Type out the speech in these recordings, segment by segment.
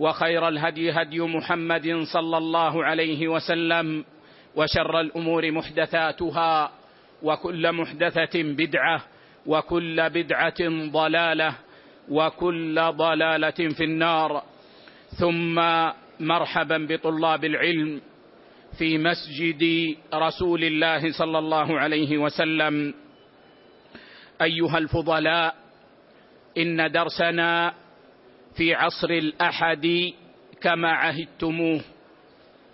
وخير الهدي هدي محمد صلى الله عليه وسلم وشر الأمور محدثاتها وكل محدثة بدعة وكل بدعة ضلالة وكل ضلالة في النار. ثم مرحبا بطلاب العلم في مسجد رسول الله صلى الله عليه وسلم. أيها الفضلاء إن درسنا في عصر الأحد كما عهدتموه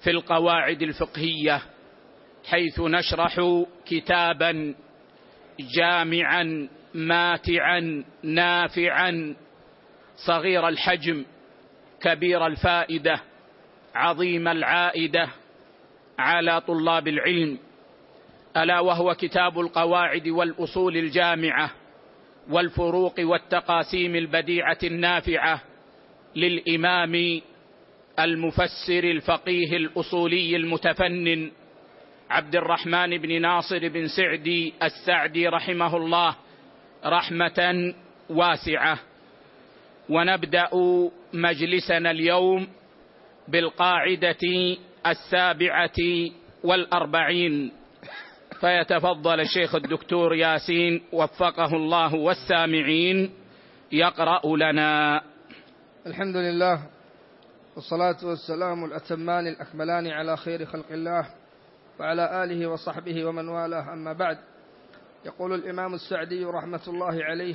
في القواعد الفقهية حيث نشرح كتابا جامعا ماتعا نافعا صغير الحجم كبير الفائدة عظيم العائدة على طلاب العلم ألا وهو كتاب القواعد والأصول الجامعة. والفروق والتقاسيم البديعة النافعة للإمام المفسر الفقيه الأصولي المتفنن عبد الرحمن بن ناصر بن سعدي السعدي رحمه الله رحمة واسعة. ونبدأ مجلسنا اليوم بالقاعدة السابعة والأربعين. فيتفضل الشيخ الدكتور ياسين وفقه الله والسامعين يقرأ لنا. الحمد لله والصلاة والسلام الأتمان الأكملان على خير خلق الله وعلى آله وصحبه ومن والاه. أما بعد يقول الإمام السعدي رحمة الله عليه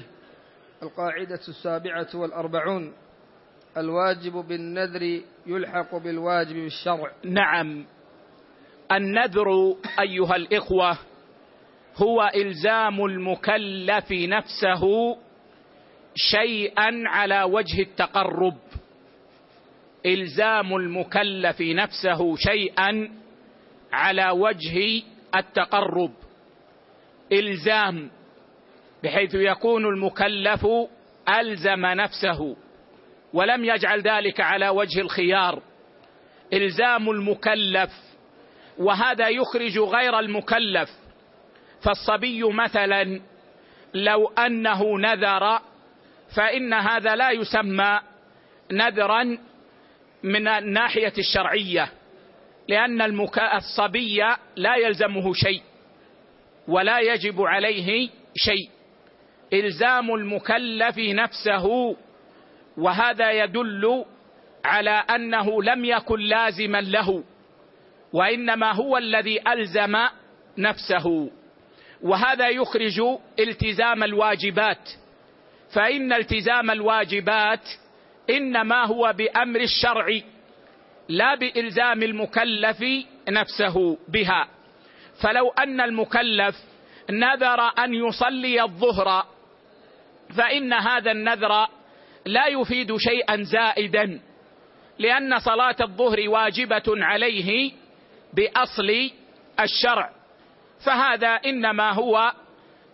القاعدة السابعة والأربعون الواجب بالنذر يلحق بالواجب بالشرع. نعم. النذر أيها الإخوة هو إلزام المكلف نفسه شيئا على وجه التقرب. إلزام المكلف نفسه شيئا على وجه التقرب. إلزام بحيث يكون المكلف ألزم نفسه ولم يجعل ذلك على وجه الخيار. إلزام المكلف وهذا يخرج غير المكلف فالصبي مثلا لو أنه نذر فإن هذا لا يسمى نذرا من الناحية الشرعية لأن. الصبي لا يلزمه شيء ولا يجب عليه شيء إلزام المكلف نفسه وهذا يدل على أنه لم يكن لازما له وإنما هو الذي ألزم نفسه. وهذا يخرج التزام الواجبات. فإن التزام الواجبات إنما هو بأمر الشرع لا بإلزام المكلف نفسه بها. فلو أن المكلف نذر أن يصلي الظهر فإن هذا النذر لا يفيد شيئا زائدا لأن صلاة الظهر واجبة عليه بأصل الشرع. فهذا إنما هو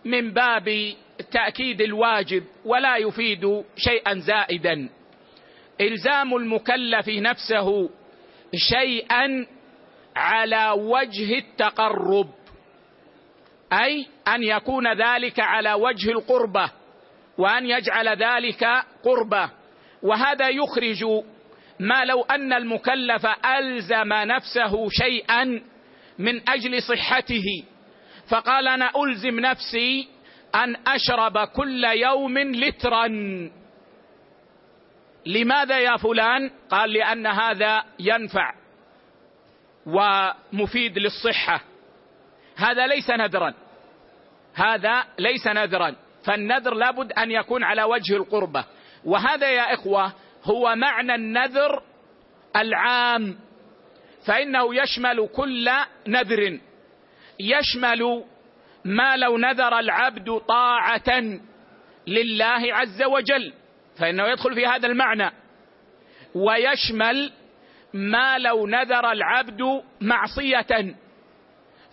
من باب تأكيد الواجب ولا يفيد شيئا زائدا. إلزام المكلف نفسه شيئا على وجه التقرب أي أن يكون ذلك على وجه القربة وأن يجعل ذلك قربة. وهذا يخرج ما لو أن المكلف ألزم نفسه شيئا من أجل صحته فقال أنا ألزم نفسي أن أشرب كل يوم لترا. لماذا يا فلان؟ قال لأن هذا ينفع ومفيد للصحة. هذا ليس نذرا هذا ليس نذرا فالنذر لابد أن يكون على وجه القربة. وهذا يا إخوة هو معنى النذر العام فإنه يشمل كل نذر. يشمل ما لو نذر العبد طاعة لله عز وجل فإنه يدخل في هذا المعنى. ويشمل ما لو نذر العبد معصية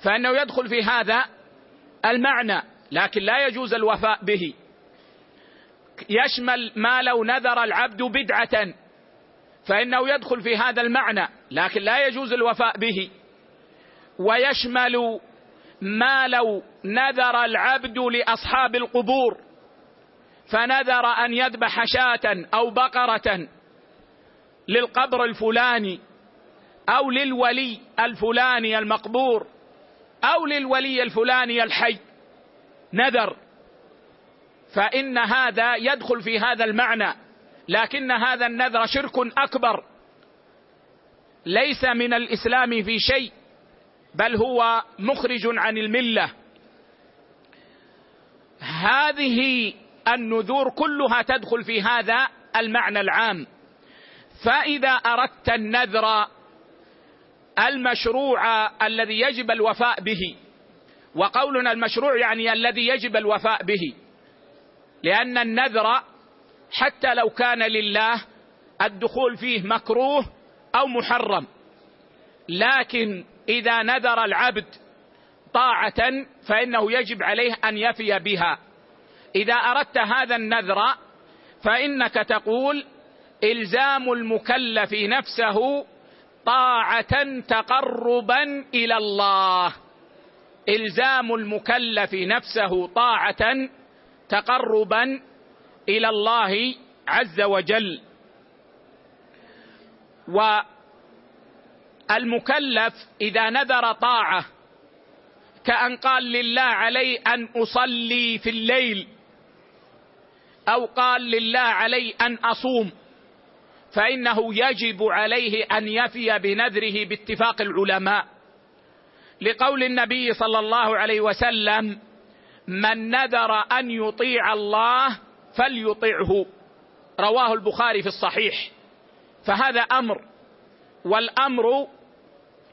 فإنه يدخل في هذا المعنى لكن لا يجوز الوفاء به. يشمل ما لو نذر العبد بدعة فإنه يدخل في هذا المعنى لكن لا يجوز الوفاء به. ويشمل ما لو نذر العبد لأصحاب القبور فنذر أن يذبح شاة أو بقرة للقبر الفلاني أو للولي الفلاني المقبور أو للولي الفلاني الحي. نذر. فإن هذا يدخل في هذا المعنى. لكن هذا النذر شرك أكبر. ليس من الإسلام في شيء بل هو مخرج عن الملة. هذه النذور كلها تدخل في هذا المعنى العام. فإذا أردت النذر المشروع الذي يجب الوفاء به وقولنا المشروع يعني الذي يجب الوفاء به لأن النذر حتى لو كان لله الدخول فيه مكروه أو محرم. لكن إذا نذر العبد طاعة فإنه يجب عليه أن يفي بها. إذا أردت هذا النذر فإنك تقول إلزام المكلف نفسه طاعة تقربا إلى الله. إلزام المكلف نفسه طاعة تقربا إلى الله عز وجل. والمكلف إذا نذر طاعة كأن قال لله علي أن أصلي في الليل أو قال لله علي أن أصوم فإنه يجب عليه أن يفي بنذره باتفاق العلماء. لقول النبي صلى الله عليه وسلم من نذر أن يطيع الله فليطعه. رواه البخاري في الصحيح. فهذا أمر والأمر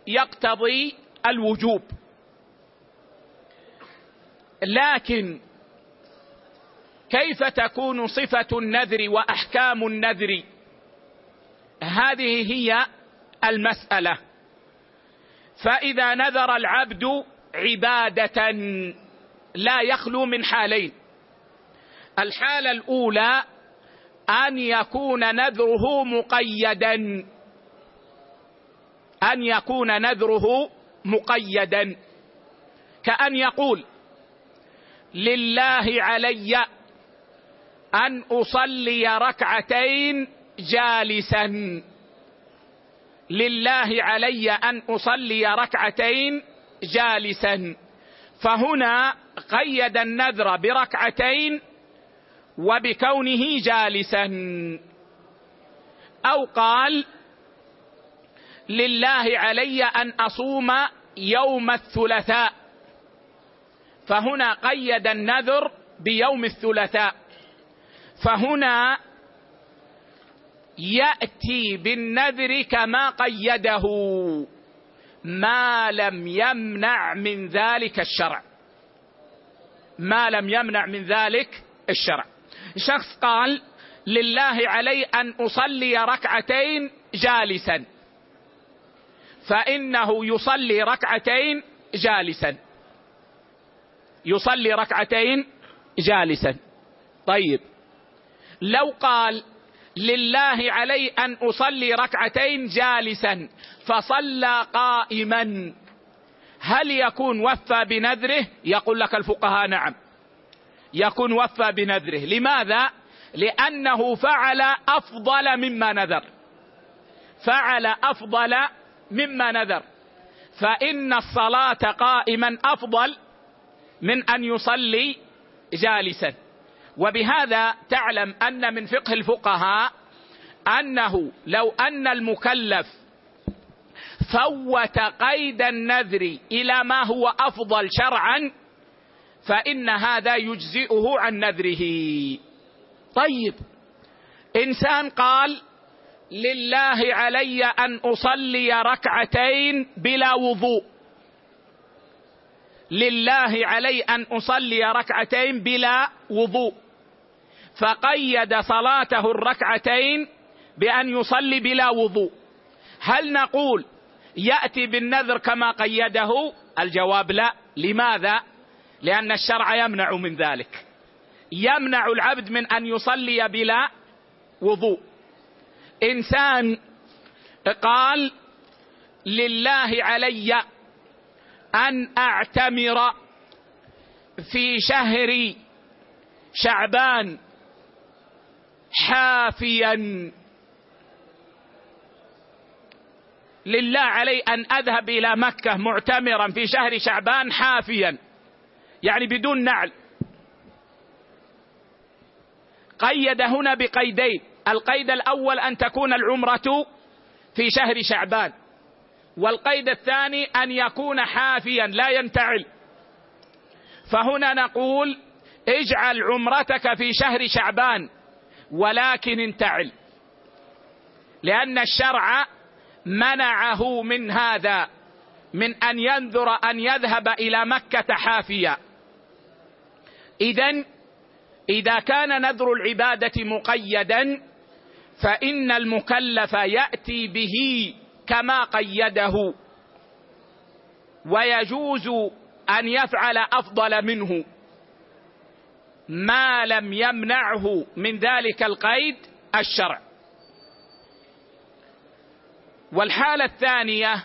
يقتضي الوجوب. لكن كيف تكون صفة النذر وأحكام النذر؟ هذه هي المسألة. فإذا نذر العبد عبادة لا يخلو من حالين. الحالة الأولى أن يكون نذره مقيدا. أن يكون نذره مقيدا. كأن يقول لله علي أن أصلي ركعتين جالسا. لله علي أن أصلي ركعتين جالسا. فهنا قيد النذر بركعتين وبكونه جالسا. أو قال لله علي أن أصوم يوم الثلاثاء. فهنا قيد النذر بيوم الثلاثاء. فهنا يأتي بالنذر كما قيده. ما لم يمنع من ذلك الشرع. ما لم يمنع من ذلك الشرع. شخص قال لله علي أن أصلي ركعتين جالسا. فإنه يصلي ركعتين جالسا. يصلي ركعتين جالسا. طيب لو قال لله علي أن أصلي ركعتين جالسا فصلى قائما. هل يكون وفى بنذره؟ يقول لك الفقهاء نعم. يكون وفى بنذره. لماذا؟ لأنه فعل أفضل مما نذر. فعل أفضل مما نذر. فإن الصلاة قائما أفضل من أن يصلي جالسا. وبهذا تعلم أن من فقه الفقهاء أنه لو أن المكلف فوت قيد النذر إلى ما هو أفضل شرعا فإن هذا يجزئه عن نذره. طيب إنسان قال لله علي أن أصلي ركعتين بلا وضوء. لله علي أن أصلي ركعتين بلا وضوء. فقيد صلاته الركعتين بأن يصلي بلا وضوء. هل نقول يأتي بالنذر كما قيده؟ الجواب لا. لماذا؟ لأن الشرع يمنع من ذلك. يمنع العبد من أن يصلي بلا وضوء. إنسان قال لله علي أن أعتمر في شهر شعبان حافيا. لله علي أن أذهب إلى مكة معتمرا في شهر شعبان حافيا يعني بدون نعل. قيد هنا بقيدين القيد الأول أن تكون العمرة في شهر شعبان والقيد الثاني أن يكون حافيا لا ينتعل. فهنا نقول اجعل عمرتك في شهر شعبان. ولكن انتعل. لأن الشرع منعه من هذا من أن ينذر أن يذهب إلى مكة حافيا. اذا إذا كان نذر العبادة مقيدا فإن المكلف يأتي به كما قيده. ويجوز أن يفعل أفضل منه. ما لم يمنعه من ذلك القيد الشرع. والحالة الثانية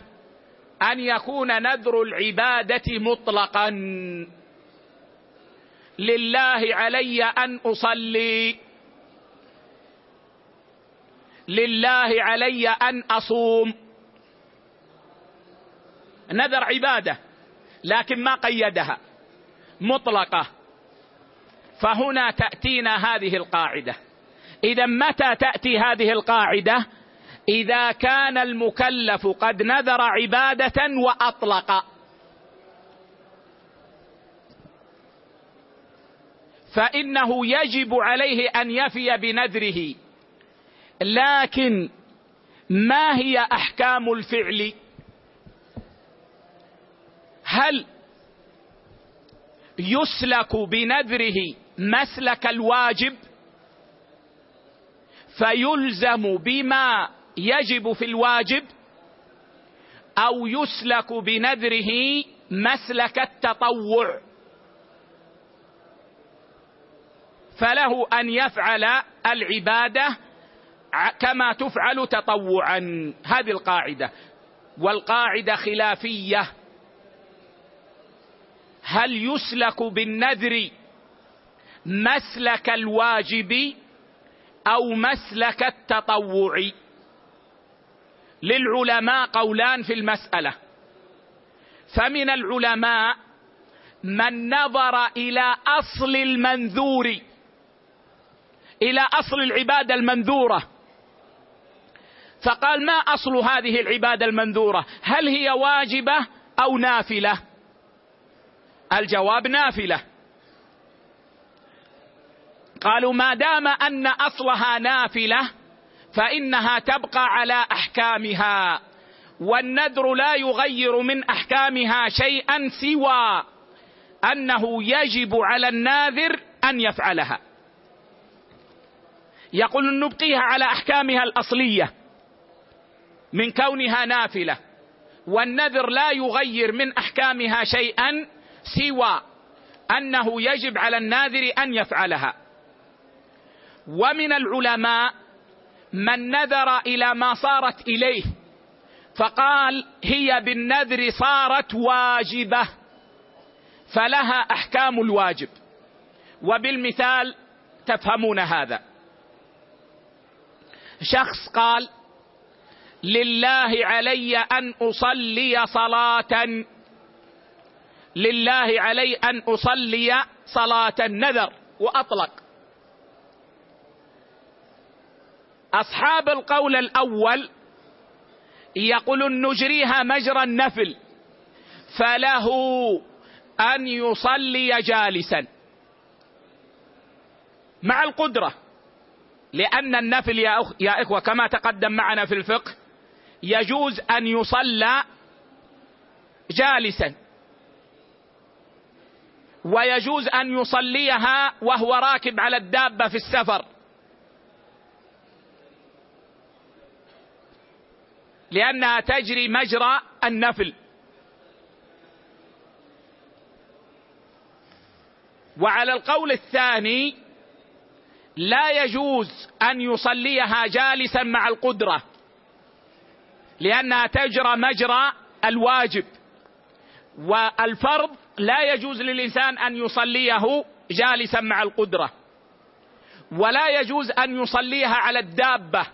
أن يكون نذر العبادة مطلقا. لله علي أن أصلي. لله علي أن أصوم. نذر عبادة لكن ما قيدها. مطلقة. فهنا تأتينا هذه القاعدة. إذا متى تأتي هذه القاعدة؟ إذا كان المكلف قد نذر عبادة وأطلق. فإنه يجب عليه أن يفي بنذره. لكن ما هي أحكام الفعل؟ هل يسلك بنذره مسلك الواجب فيلزم بما يجب في الواجب أو يسلك بنذره مسلك التطوع. فله أن يفعل العبادة كما تفعل تطوعا. هذه القاعدة. والقاعدة خلافية. هل يسلك بالنذر مسلك الواجب أو مسلك التطوع. للعلماء قولان في المسألة. فمن العلماء من نظر إلى أصل المنذور إلى أصل العبادة المنذورة. فقال ما أصل هذه العبادة المنذورة؟ هل هي واجبة أو نافلة؟ الجواب نافلة. قالوا ما دام أن أصلها نافلة فإنها تبقى على أحكامها والنذر لا يغير من أحكامها شيئا سوى أنه يجب على الناذر أن يفعلها. يقول نبقيها على أحكامها الأصلية من كونها نافلة والنذر لا يغير من أحكامها شيئا سوى أنه يجب على الناذر أن يفعلها. ومن العلماء من نذر إلى ما صارت إليه فقال هي بالنذر صارت واجبة فلها أحكام الواجب. وبالمثال تفهمون هذا. شخص قال لله علي أن أصلي صلاة لله علي أن أصلي صلاة نذر وأطلق. أصحاب القول الأول يقولون نجريها مجرى النفل فله أن يصلي جالسا. مع القدرة لأن النفل يا, أخ يا إخوة كما تقدم معنا في الفقه يجوز أن يصلى جالسا. ويجوز أن يصليها وهو راكب على الدابة في السفر. لأنها تجري مجرى النفل. وعلى القول الثاني لا يجوز أن يصليها جالسا مع القدرة لأنها تجرى مجرى الواجب. والفرض لا يجوز للإنسان أن يصليه جالسا مع القدرة ولا يجوز أن يصليها على الدابة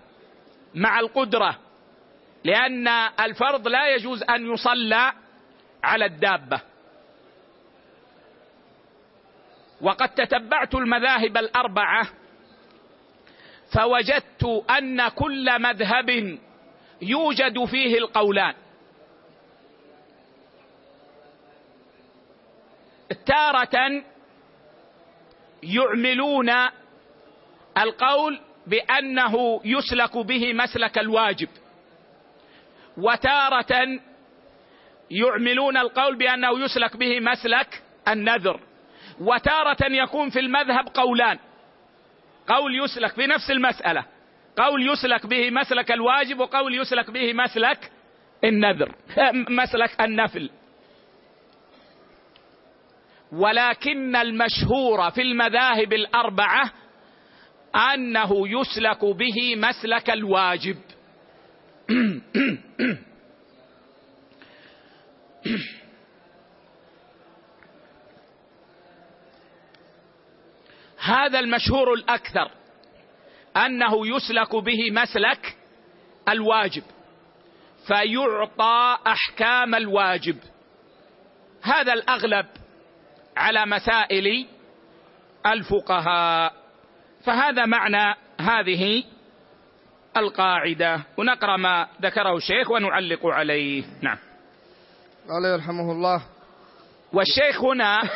مع القدرة. لأن الفرض لا يجوز أن يصلى على الدابة. وقد تتبعت المذاهب الأربعة فوجدت أن كل مذهب يوجد فيه القولان. تارة يعملون القول بأنه يسلك به مسلك الواجب. وتارة يعملون القول بأنه يسلك به مسلك النذر. وتارة يكون في المذهب قولان. قول يسلك في نفس المسألة. قول يسلك به مسلك الواجب وقول يسلك به مسلك النذر. مسلك النفل. ولكن المشهور في المذاهب الأربعة أنه يسلك به مسلك الواجب. هذا المشهور الأكثر أنه يسلك به مسلك الواجب فيعطى أحكام الواجب. هذا الأغلب على مسائل الفقهاء. فهذا معنى هذه القاعدة. ونقرأ ما ذكره الشيخ ونعلق عليه. نعم. قال يرحمه الله. والشيخ هنا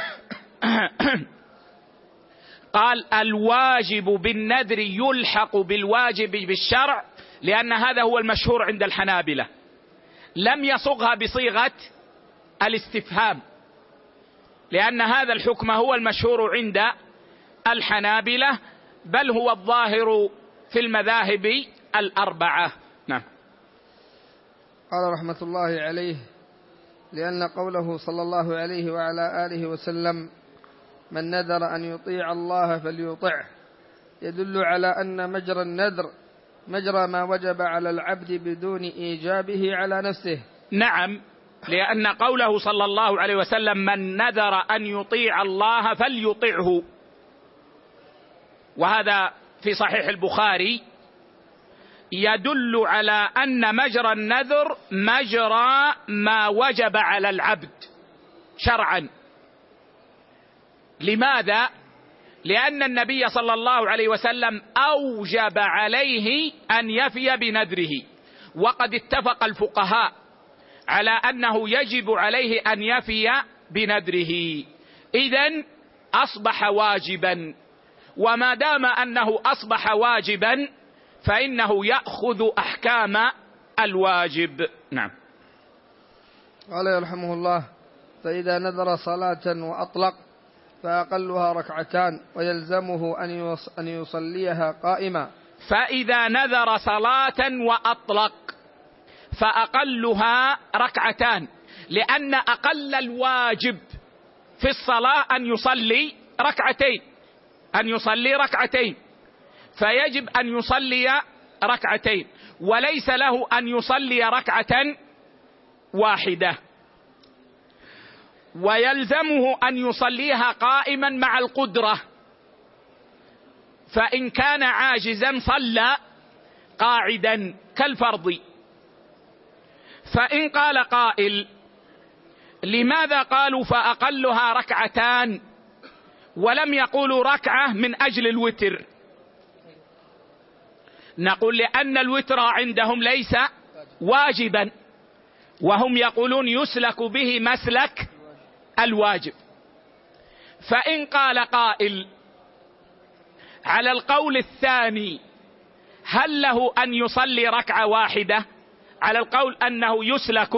قال الواجب بالنذر يلحق بالواجب بالشرع لأن هذا هو المشهور عند الحنابلة. لم يصغها بصيغة الاستفهام لأن هذا الحكم هو المشهور عند الحنابلة بل هو الظاهر في المذاهب الأربعة. نعم. قال رحمة الله عليه لأن قوله صلى الله عليه وعلى آله وسلم من نذر أن يطيع الله فليطعه يدل على أن مجرى النذر مجرى ما وجب على العبد بدون إيجابه على نفسه. نعم لأن قوله صلى الله عليه وسلم من نذر أن يطيع الله فليطعه. وهذا في صحيح البخاري. يدل على أن مجرى النذر مجرى ما وجب على العبد شرعا. لماذا؟ لأن النبي صلى الله عليه وسلم أوجب عليه أن يفي بنذره. وقد اتفق الفقهاء على أنه يجب عليه أن يفي بنذره. اذا أصبح واجبا. وما دام أنه أصبح واجبا فإنه يأخذ أحكام الواجب. نعم. قال يرحمه الله فإذا نذر صلاة وأطلق فأقلها ركعتان ويلزمه أن يصليها قائما. فإذا نذر صلاة وأطلق فأقلها ركعتان لأن أقل الواجب في الصلاة أن يصلي ركعتين أن يصلي ركعتين. فيجب أن يصلي ركعتين وليس له أن يصلي ركعة واحدة. ويلزمه أن يصليها قائما مع القدرة. فإن كان عاجزا صلى قاعدا كالفرض. فإن قال قائل لماذا قالوا فأقلها ركعتان ولم يقولوا ركعة من أجل الوتر؟ نقول لأن الوتر عندهم ليس واجبا. وهم يقولون يسلك به مسلك الواجب. فإن قال قائل على القول الثاني هل له أن يصلي ركعة واحدة؟ على القول أنه يسلك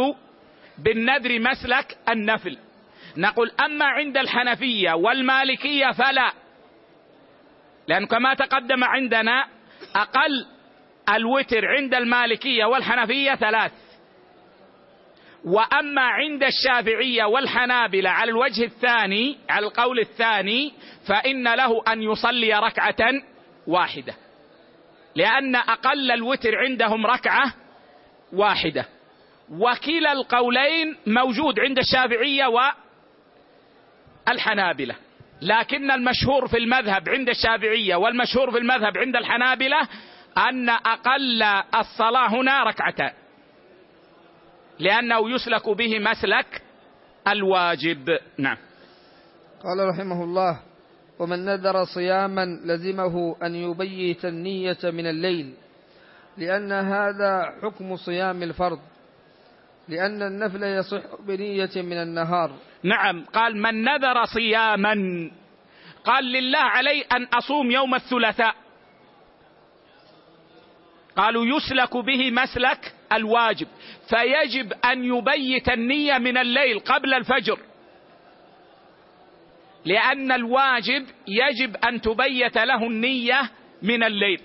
بالنذر مسلك النفل. نقول أما عند الحنفية والمالكية فلا لأن كما تقدم عندنا أقل الوتر عند المالكية والحنفية ثلاث. وأما عند الشافعية والحنابلة على الوجه الثاني على القول الثاني فإن له أن يصلي ركعة واحدة. لأن أقل الوتر عندهم ركعة واحدة. وكلا القولين موجود عند الشافعية والحنابلة. لكن المشهور في المذهب عند الشافعية والمشهور في المذهب عند الحنابلة أن أقل الصلاة هنا ركعتان لأنه يسلك به مسلك الواجب. نعم. قال رحمه الله ومن نذر صياما لزمه أن يبيت النية من الليل لأن هذا حكم صيام الفرض. لأن النفل يصح بنية من النهار. نعم قال من نذر صياما قال لله علي أن أصوم يوم الثلاثاء. قالوا يسلك به مسلك الواجب فيجب أن يبيت النية من الليل قبل الفجر. لأن الواجب يجب أن تبيت له النية من الليل.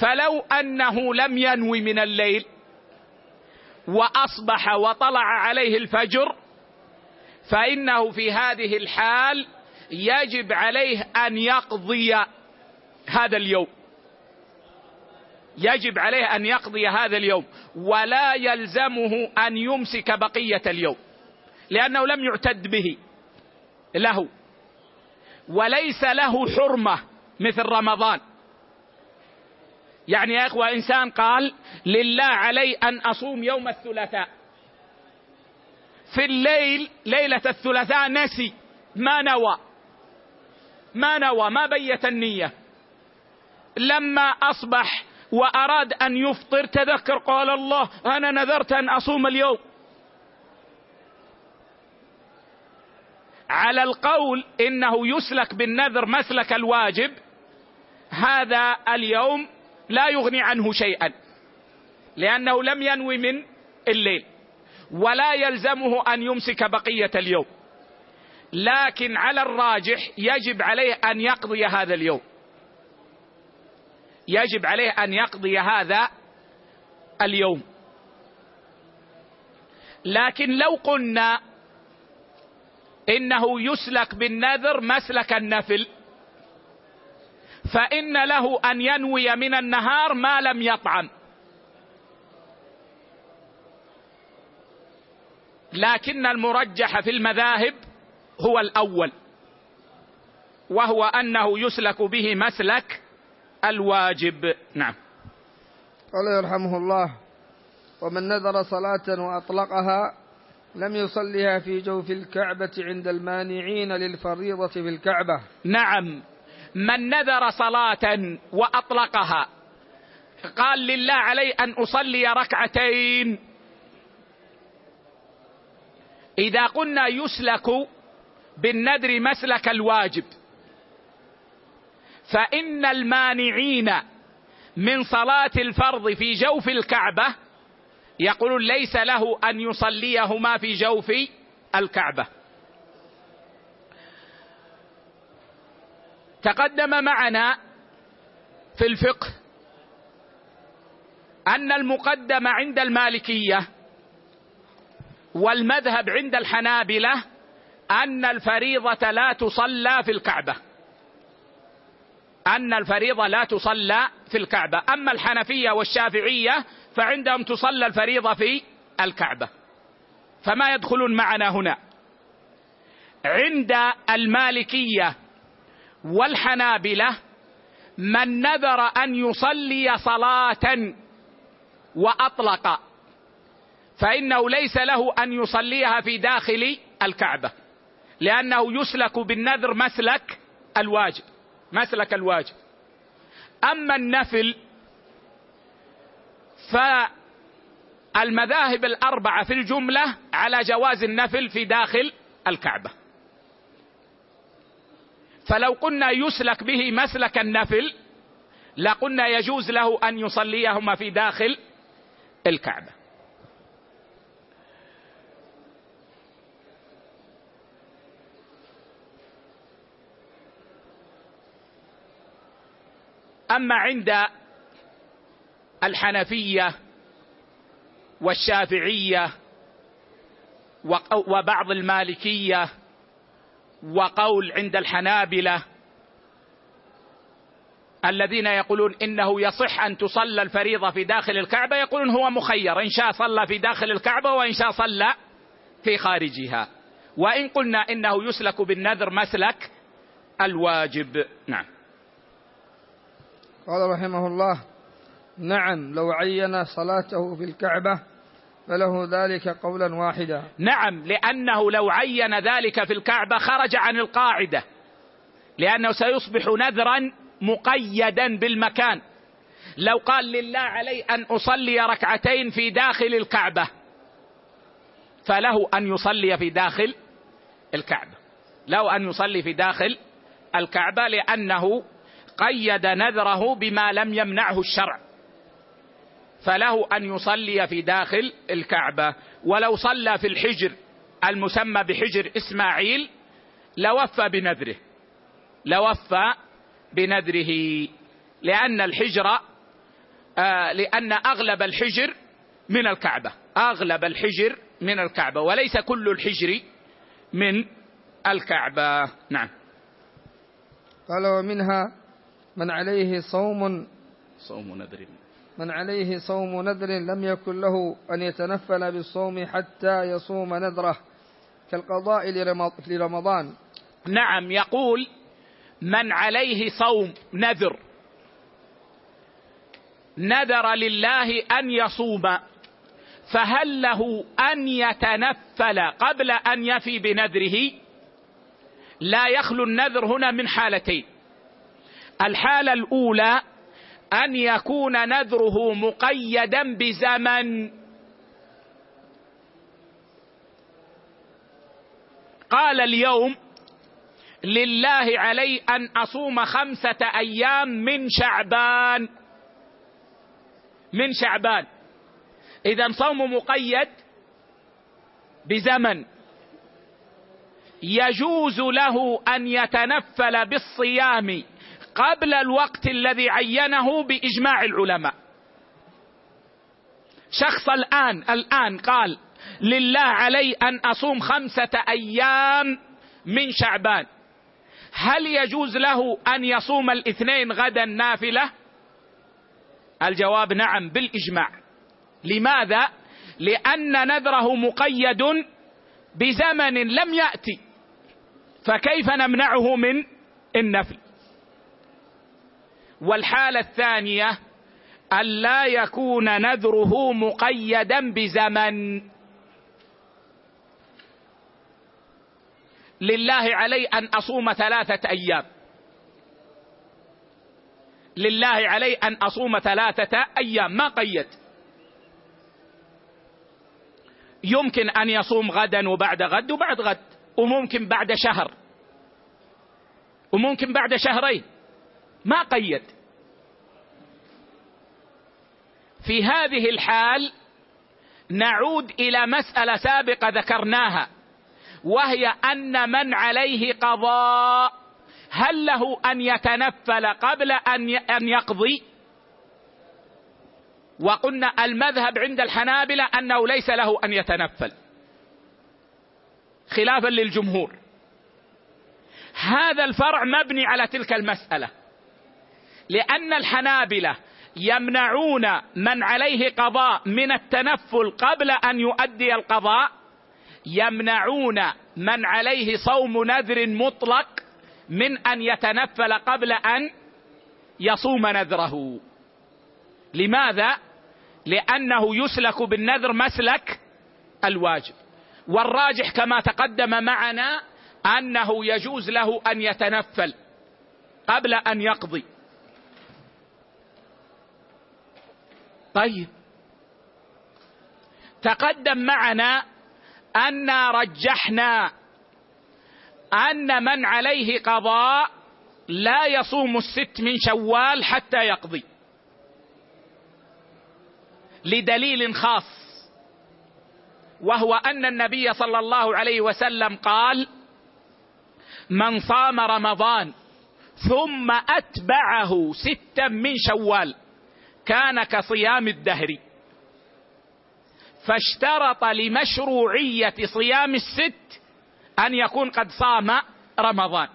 فلو أنه لم ينوي من الليل وأصبح وطلع عليه الفجر فإنه في هذه الحال يجب عليه أن يقضي هذا اليوم. يجب عليه أن يقضي هذا اليوم ولا يلزمه أن يمسك بقية اليوم لأنه لم يعتد به له وليس له حرمة مثل رمضان. يعني يا إخوة إنسان قال لله علي أن أصوم يوم الثلاثاء. في الليل ليلة الثلاثاء نسي ما نوى. ما نوى ما بيت النية. لما أصبح وأراد أن يفطر تذكر قال الله أنا نذرت أن أصوم اليوم. على القول إنه يسلك بالنذر مسلك الواجب هذا اليوم لا يغني عنه شيئا لأنه لم ينوي من الليل ولا يلزمه أن يمسك بقية اليوم. لكن على الراجح يجب عليه أن يقضي هذا اليوم. يجب عليه أن يقضي هذا اليوم. لكن لو قلنا إنه يسلك بالنذر مسلك النفل فإن له أن ينوي من النهار ما لم يطعم. لكن المرجح في المذاهب هو الأول وهو أنه يسلك به مسلك الواجب. نعم. قال يرحمه الله ومن نذر صلاة وأطلقها لم يصلها في جوف الكعبة عند المانعين للفريضة في الكعبة. نعم. من نذر صلاة وأطلقها. قال لله علي أن أصلي ركعتين. إذا قلنا يسلك بالنذر مسلك الواجب. فإن المانعين من صلاة الفرض في جوف الكعبة يقولون ليس له أن يصليهما في جوف الكعبة. تقدم معنا في الفقه أن المقدم عند المالكية والمذهب عند الحنابلة أن الفريضة لا تصلى في الكعبة. أن الفريضة لا تصلى في الكعبة. أما الحنفية والشافعية فعندهم تصلى الفريضة في الكعبة. فما يدخلون معنا هنا. عند المالكية والحنابلة من نذر أن يصلي صلاة وأطلق فإنه ليس له أن يصليها في داخل الكعبة لأنه يسلك بالنذر مسلك الواجب مسلك الواجب. أما النفل فالمذاهب الأربعة في الجملة على جواز النفل في داخل الكعبة. فلو قلنا يسلك به مسلك النفل لقلنا يجوز له أن يصليهما في داخل الكعبة. أما عند الحنفية والشافعية وبعض المالكية وقول عند الحنابلة الذين يقولون إنه يصح أن تصلى الفريضة في داخل الكعبة يقولون هو مخير. إن شاء صلى في داخل الكعبة وإن شاء صلى في خارجها. وإن قلنا إنه يسلك بالنذر مسلك الواجب. نعم. قال رحمه الله نعم لو عين صلاته في الكعبة فله ذلك قولا واحدا. نعم لأنه لو عين ذلك في الكعبة خرج عن القاعدة. لأنه سيصبح نذرا مقيدا بالمكان. لو قال لله علي أن أصلي ركعتين في داخل الكعبة فله أن يصلي في داخل الكعبة. له أن يصلي في داخل الكعبة لأنه قيد نذره بما لم يمنعه الشرع. فله أن يصلي في داخل الكعبة. ولو صلى في الحجر المسمى بحجر إسماعيل لوفى بنذره. لوفى بنذره. لأن الحجر آه لأن أغلب الحجر من الكعبة. أغلب الحجر من الكعبة. وليس كل الحجر من الكعبة. نعم. قال ومنها من عليه صوم صوم نذر. من عليه صوم نذر لم يكن له أن يتنفل بالصوم حتى يصوم نذره كالقضاء لرمضان. نعم يقول من عليه صوم نذر. نذر لله أن يصوم فهل له أن يتنفل قبل أن يفي بنذره؟ لا يخلو النذر هنا من حالتين. الحالة الأولى أن يكون نذره مقيدا بزمن. قال اليوم لله علي أن أصوم خمسة أيام من شعبان. من شعبان. إذا صوم مقيد بزمن. يجوز له أن يتنفل بالصيام. قبل الوقت الذي عينه بإجماع العلماء. شخص الآن الآن قال لله علي أن أصوم خمسة أيام من شعبان. هل يجوز له أن يصوم الاثنين غدا نافلة؟ الجواب نعم بالإجماع. لماذا؟ لأن نذره مقيد بزمن لم يأتي. فكيف نمنعه من النفل؟ والحالة الثانية الا يكون نذره مقيدا بزمن. لله علي أن أصوم ثلاثة أيام. لله علي أن أصوم ثلاثة أيام. ما قيد؟ يمكن أن يصوم غدا وبعد غد وبعد غد وممكن بعد شهر. وممكن بعد شهرين. ما قيد. في هذه الحال نعود إلى مسألة سابقة ذكرناها وهي أن من عليه قضاء هل له أن يتنفل قبل أن يقضي؟ وقلنا المذهب عند الحنابلة أنه ليس له أن يتنفل. خلافا للجمهور. هذا الفرع مبني على تلك المسألة. لأن الحنابلة يمنعون من عليه قضاء من التنفل قبل أن يؤدي القضاء يمنعون من عليه صوم نذر مطلق من أن يتنفل قبل أن يصوم نذره. لماذا؟ لأنه يسلك بالنذر مسلك الواجب. والراجح كما تقدم معنا أنه يجوز له أن يتنفل قبل أن يقضي. طيب. تقدم معنا أن رجحنا أن من عليه قضاء لا يصوم الست من شوال حتى يقضي. لدليل خاص وهو أن النبي صلى الله عليه وسلم قال من صام رمضان ثم أتبعه ستا من شوال كان كصيام الدهر. فاشترط لمشروعية صيام الست أن يكون قد صام رمضان.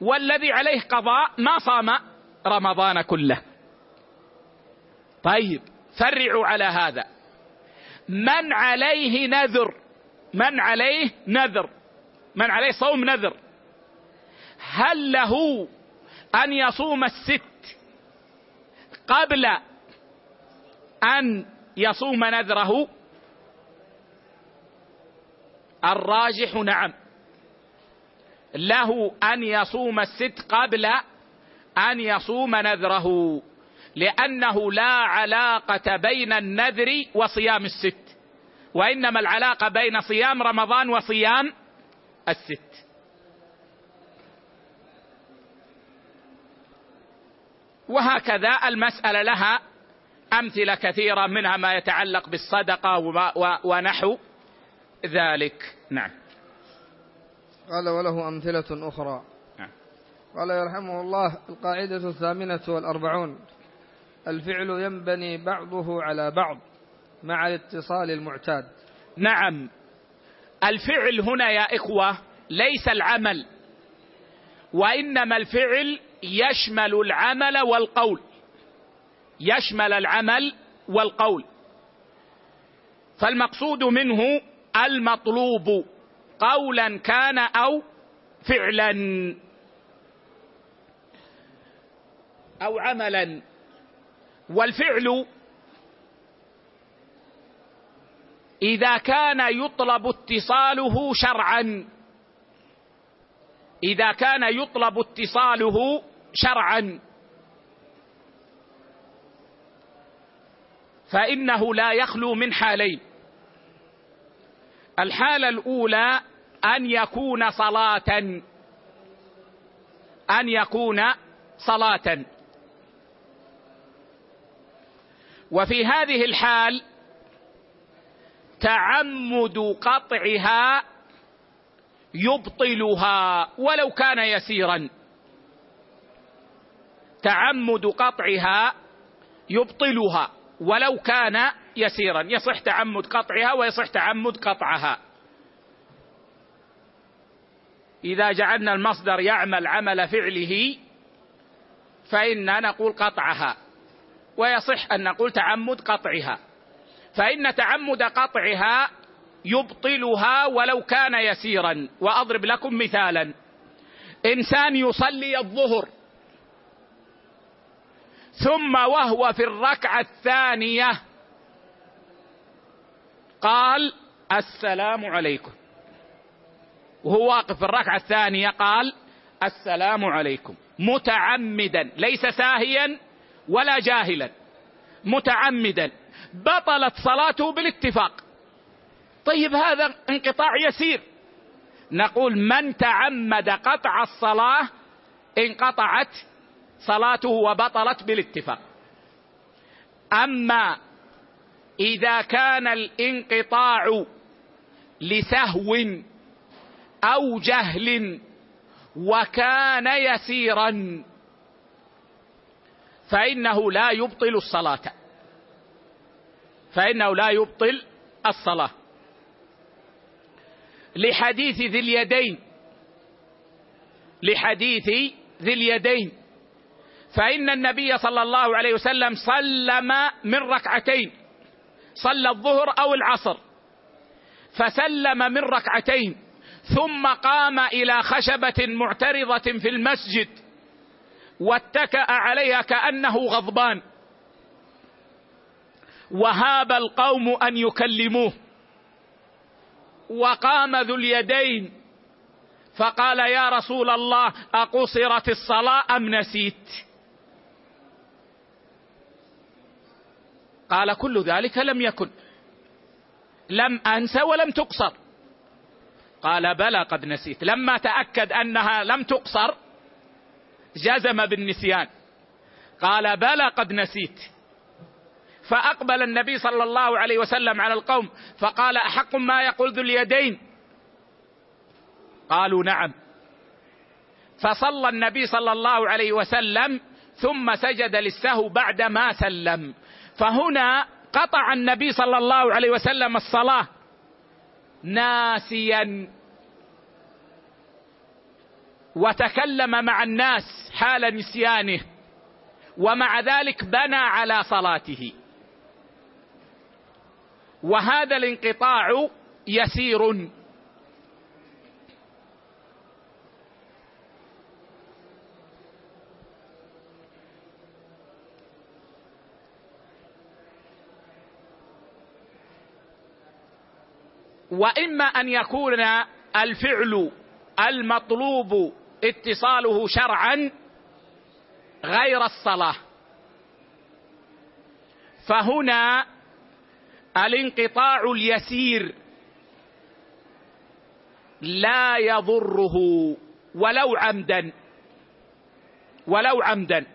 والذي عليه قضاء ما صام رمضان كله. طيب فرعوا على هذا. من عليه نذر من عليه نذر من عليه صوم نذر. هل له أن يصوم الست قبل أن يصوم نذره. الراجح نعم. له أن يصوم الست قبل أن يصوم نذره لأنه لا علاقة بين النذر وصيام الست وإنما العلاقة بين صيام رمضان وصيام الست. وهكذا المسألة لها أمثلة كثيرة منها ما يتعلق بالصدقة ونحو ذلك. نعم. قال وله أمثلة أخرى. نعم. قال يرحمه الله القاعدة الثامنة والأربعون. الفعل ينبني بعضه على بعض مع الاتصال المعتاد. نعم. الفعل هنا يا إخوة ليس العمل وإنما الفعل يشمل العمل والقول. يشمل العمل والقول. فالمقصود منه المطلوب قولا كان أو فعلا. أو عملا. والفعل إذا كان يطلب اتصاله شرعا. إذا كان يطلب اتصاله شرعا. فإنه لا يخلو من حالين. الحالة الأولى أن يكون صلاة. أن يكون صلاة. وفي هذه الحال تعمد قطعها يبطلها ولو كان يسيرا. تعمد قطعها يبطلها. ولو كان يسيرا. يصح تعمد قطعها ويصح تعمد قطعها. إذا جعلنا المصدر يعمل عمل فعله فإنا نقول قطعها. ويصح أن نقول تعمد قطعها. فإن تعمد قطعها يبطلها ولو كان يسيرا. وأضرب لكم مثالا. إنسان يصلي الظهر. ثم وهو في الركعة الثانية. قال السلام عليكم. وهو واقف في الركعة الثانية قال السلام عليكم. متعمدا ليس ساهيا ولا جاهلا. متعمدا. بطلت صلاته بالاتفاق. طيب هذا انقطاع يسير. نقول من تعمد قطع الصلاة انقطعت صلاته وبطلت بالاتفاق. أما إذا كان الانقطاع لسهو أو جهل وكان يسيرا فإنه لا يبطل الصلاة. فإنه لا يبطل الصلاة. لحديث ذي اليدين لحديث ذي اليدين فإن النبي صلى الله عليه وسلم سلم من ركعتين صلى الظهر أو العصر فسلم من ركعتين ثم قام إلى خشبة معترضة في المسجد واتكأ عليها كأنه غضبان. وهاب القوم أن يكلموه. وقام ذو اليدين فقال يا رسول الله أقصرت الصلاة أم نسيت؟ قال كل ذلك لم يكن. لم أنس ولم تقصر. قال بلى قد نسيت. لما تأكد أنها لم تقصر جزم بالنسيان. قال بلى قد نسيت. فأقبل النبي صلى الله عليه وسلم على القوم فقال أحق ما يقول ذو اليدين؟ قالوا نعم. فصلى النبي صلى الله عليه وسلم ثم سجد للسهو بعدما سلم. فهنا قطع النبي صلى الله عليه وسلم الصلاة ناسيا. وتكلم مع الناس حال نسيانه ومع ذلك بنى على صلاته. وهذا الانقطاع يسير وإما أن يكون الفعل المطلوب اتصاله شرعا غير الصلاة. فهنا الانقطاع اليسير لا يضره ولو عمدا ولو عمدا.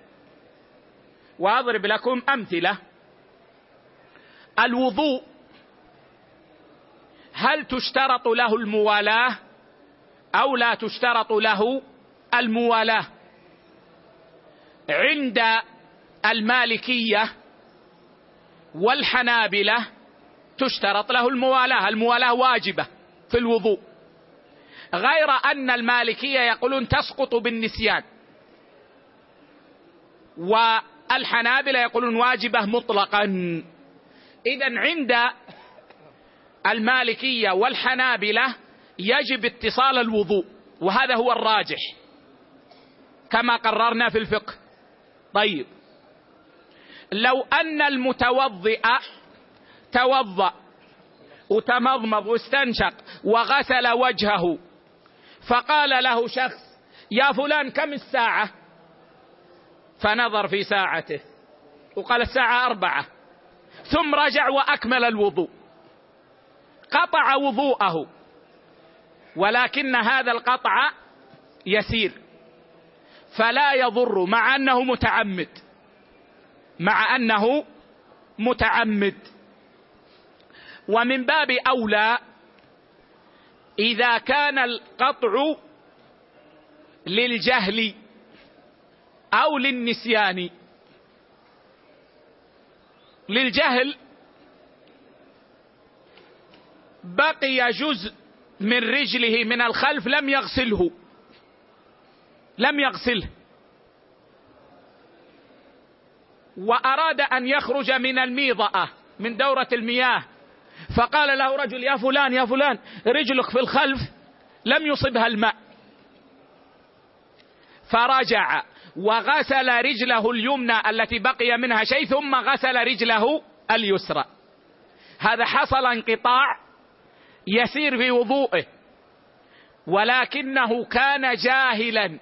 وأضرب لكم أمثلة. الوضوء هل تشترط له الموالاه أو لا تشترط له الموالاه؟ عند المالكية والحنابلة تشترط له الموالاه الموالاه واجبة في الوضوء. غير أن المالكية يقولون تسقط بالنسيان والحنابلة يقولون واجبة مطلقا. اذا عند المالكية والحنابلة يجب اتصال الوضوء وهذا هو الراجح. كما قررنا في الفقه. طيب. لو أن المتوضئ توضأ وتمضمض واستنشق وغسل وجهه فقال له شخص يا فلان كم الساعة؟ فنظر في ساعته وقال الساعة أربعة. ثم رجع وأكمل الوضوء. قطع وضوءه. ولكن هذا القطع يسير. فلا يضر مع أنه متعمد. مع أنه متعمد. ومن باب أولى إذا كان القطع للجهل أو للنسيان. للجهل بقي جزء من رجله من الخلف لم يغسله. لم يغسله. وأراد أن يخرج من الميضأة من دورة المياه. فقال له رجل يا فلان يا فلان رجلك في الخلف لم يصبها الماء. فرجع وغسل رجله اليمنى التي بقي منها شيء ثم غسل رجله اليسرى. هذا حصل انقطاع يسير في وضوءه ولكنه كان جاهلا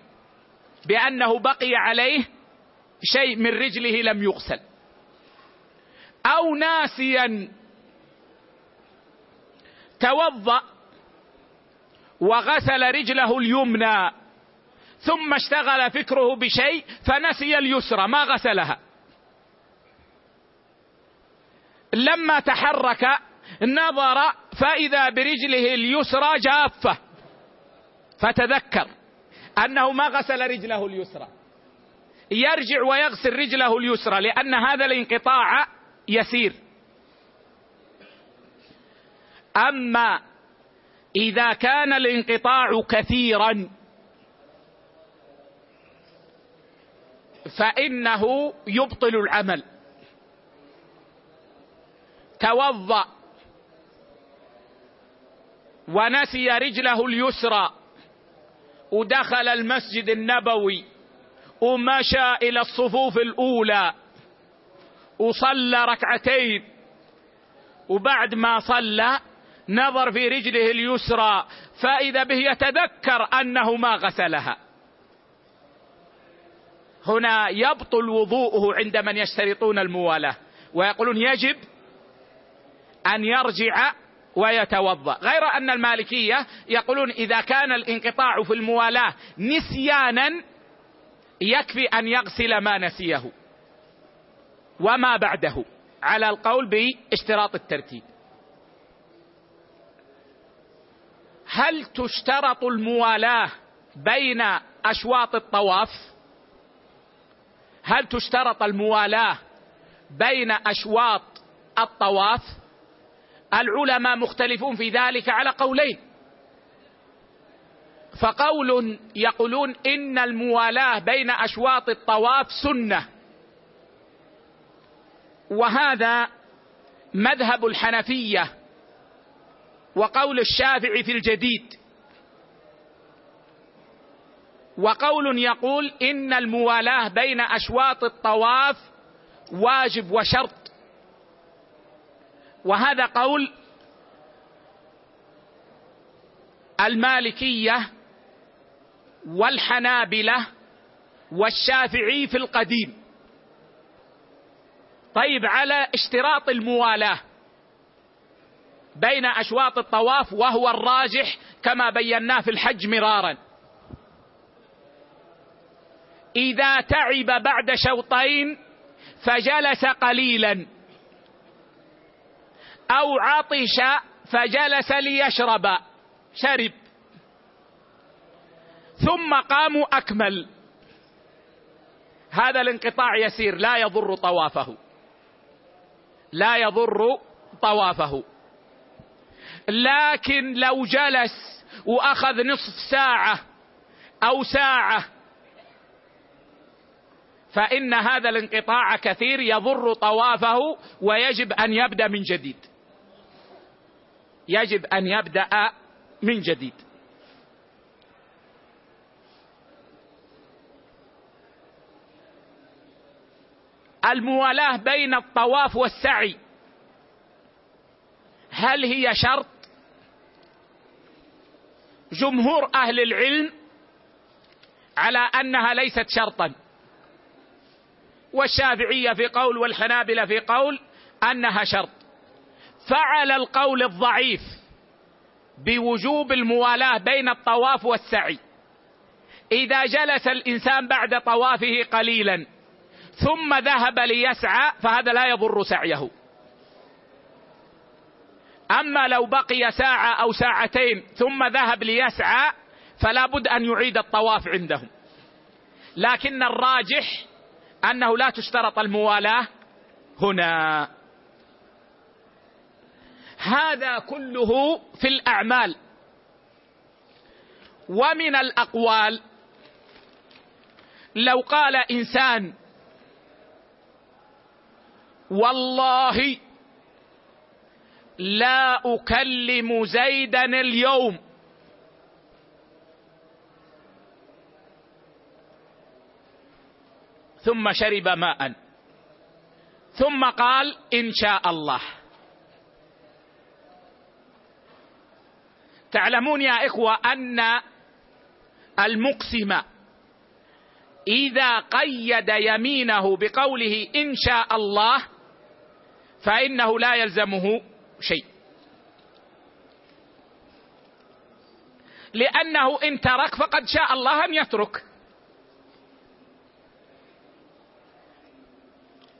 بأنه بقي عليه شيء من رجله لم يغسل. أو ناسيا توضأ وغسل رجله اليمنى ثم اشتغل فكره بشيء فنسي اليسرى ما غسلها. لما تحرك نظر فإذا برجله اليسرى جافة. فتذكر أنه ما غسل رجله اليسرى. يرجع ويغسل رجله اليسرى لأن هذا الانقطاع يسير. أما إذا كان الانقطاع كثيرا فإنه يبطل العمل. توضأ ونسي رجله اليسرى. ودخل المسجد النبوي ومشى إلى الصفوف الأولى. وصلى ركعتين. وبعد ما صلى نظر في رجله اليسرى. فإذا به يتذكر أنه ما غسلها. هنا يبطل وضوءه عند من يشترطون الموالاه. ويقولون يجب أن يرجع ويتوضأ. غير أن المالكية يقولون إذا كان الانقطاع في الموالاة نسيانا يكفي أن يغسل ما نسيه وما بعده على القول باشتراط الترتيب. هل تشترط الموالاة بين أشواط الطواف؟ هل تشترط الموالاة بين أشواط الطواف؟ العلماء مختلفون في ذلك على قولين. فقول يقولون إن الموالاة بين أشواط الطواف سنة. وهذا مذهب الحنفية وقول الشافعي في الجديد. وقول يقول إن الموالاة بين أشواط الطواف واجب وشرط. وهذا قول المالكية والحنابلة والشافعي في القديم. طيب على اشتراط الموالاة بين أشواط الطواف وهو الراجح كما بيناه في الحج مرارا. إذا تعب بعد شوطين فجلس قليلا. أو عطش فجلس ليشرب. شرب. ثم قاموا أكمل. هذا الانقطاع يسير. لا يضر طوافه. لا يضر طوافه. لكن لو جلس وأخذ نصف ساعة أو ساعة فإن هذا الانقطاع كثير يضر طوافه ويجب أن يبدأ من جديد. يجب أن يبدأ من جديد. الموالاة بين الطواف والسعي. هل هي شرط؟ جمهور أهل العلم على أنها ليست شرطا. والشافعية في قول والحنابلة في قول أنها شرط. فعل القول الضعيف بوجوب الموالاة بين الطواف والسعي. إذا جلس الإنسان بعد طوافه قليلا ثم ذهب ليسعى فهذا لا يضر سعيه. أما لو بقي ساعة أو ساعتين ثم ذهب ليسعى فلا بد أن يعيد الطواف عندهم. لكن الراجح أنه لا تشترط الموالاة هنا. هذا كله في الأعمال. ومن الأقوال لو قال إنسان والله لا أكلم زيدا اليوم. ثم شرب ماء. ثم قال إن شاء الله. تعلمون يا إخوة أن المقسم إذا قيد يمينه بقوله إن شاء الله فإنه لا يلزمه شيء. لأنه إن ترك فقد شاء الله ان يترك.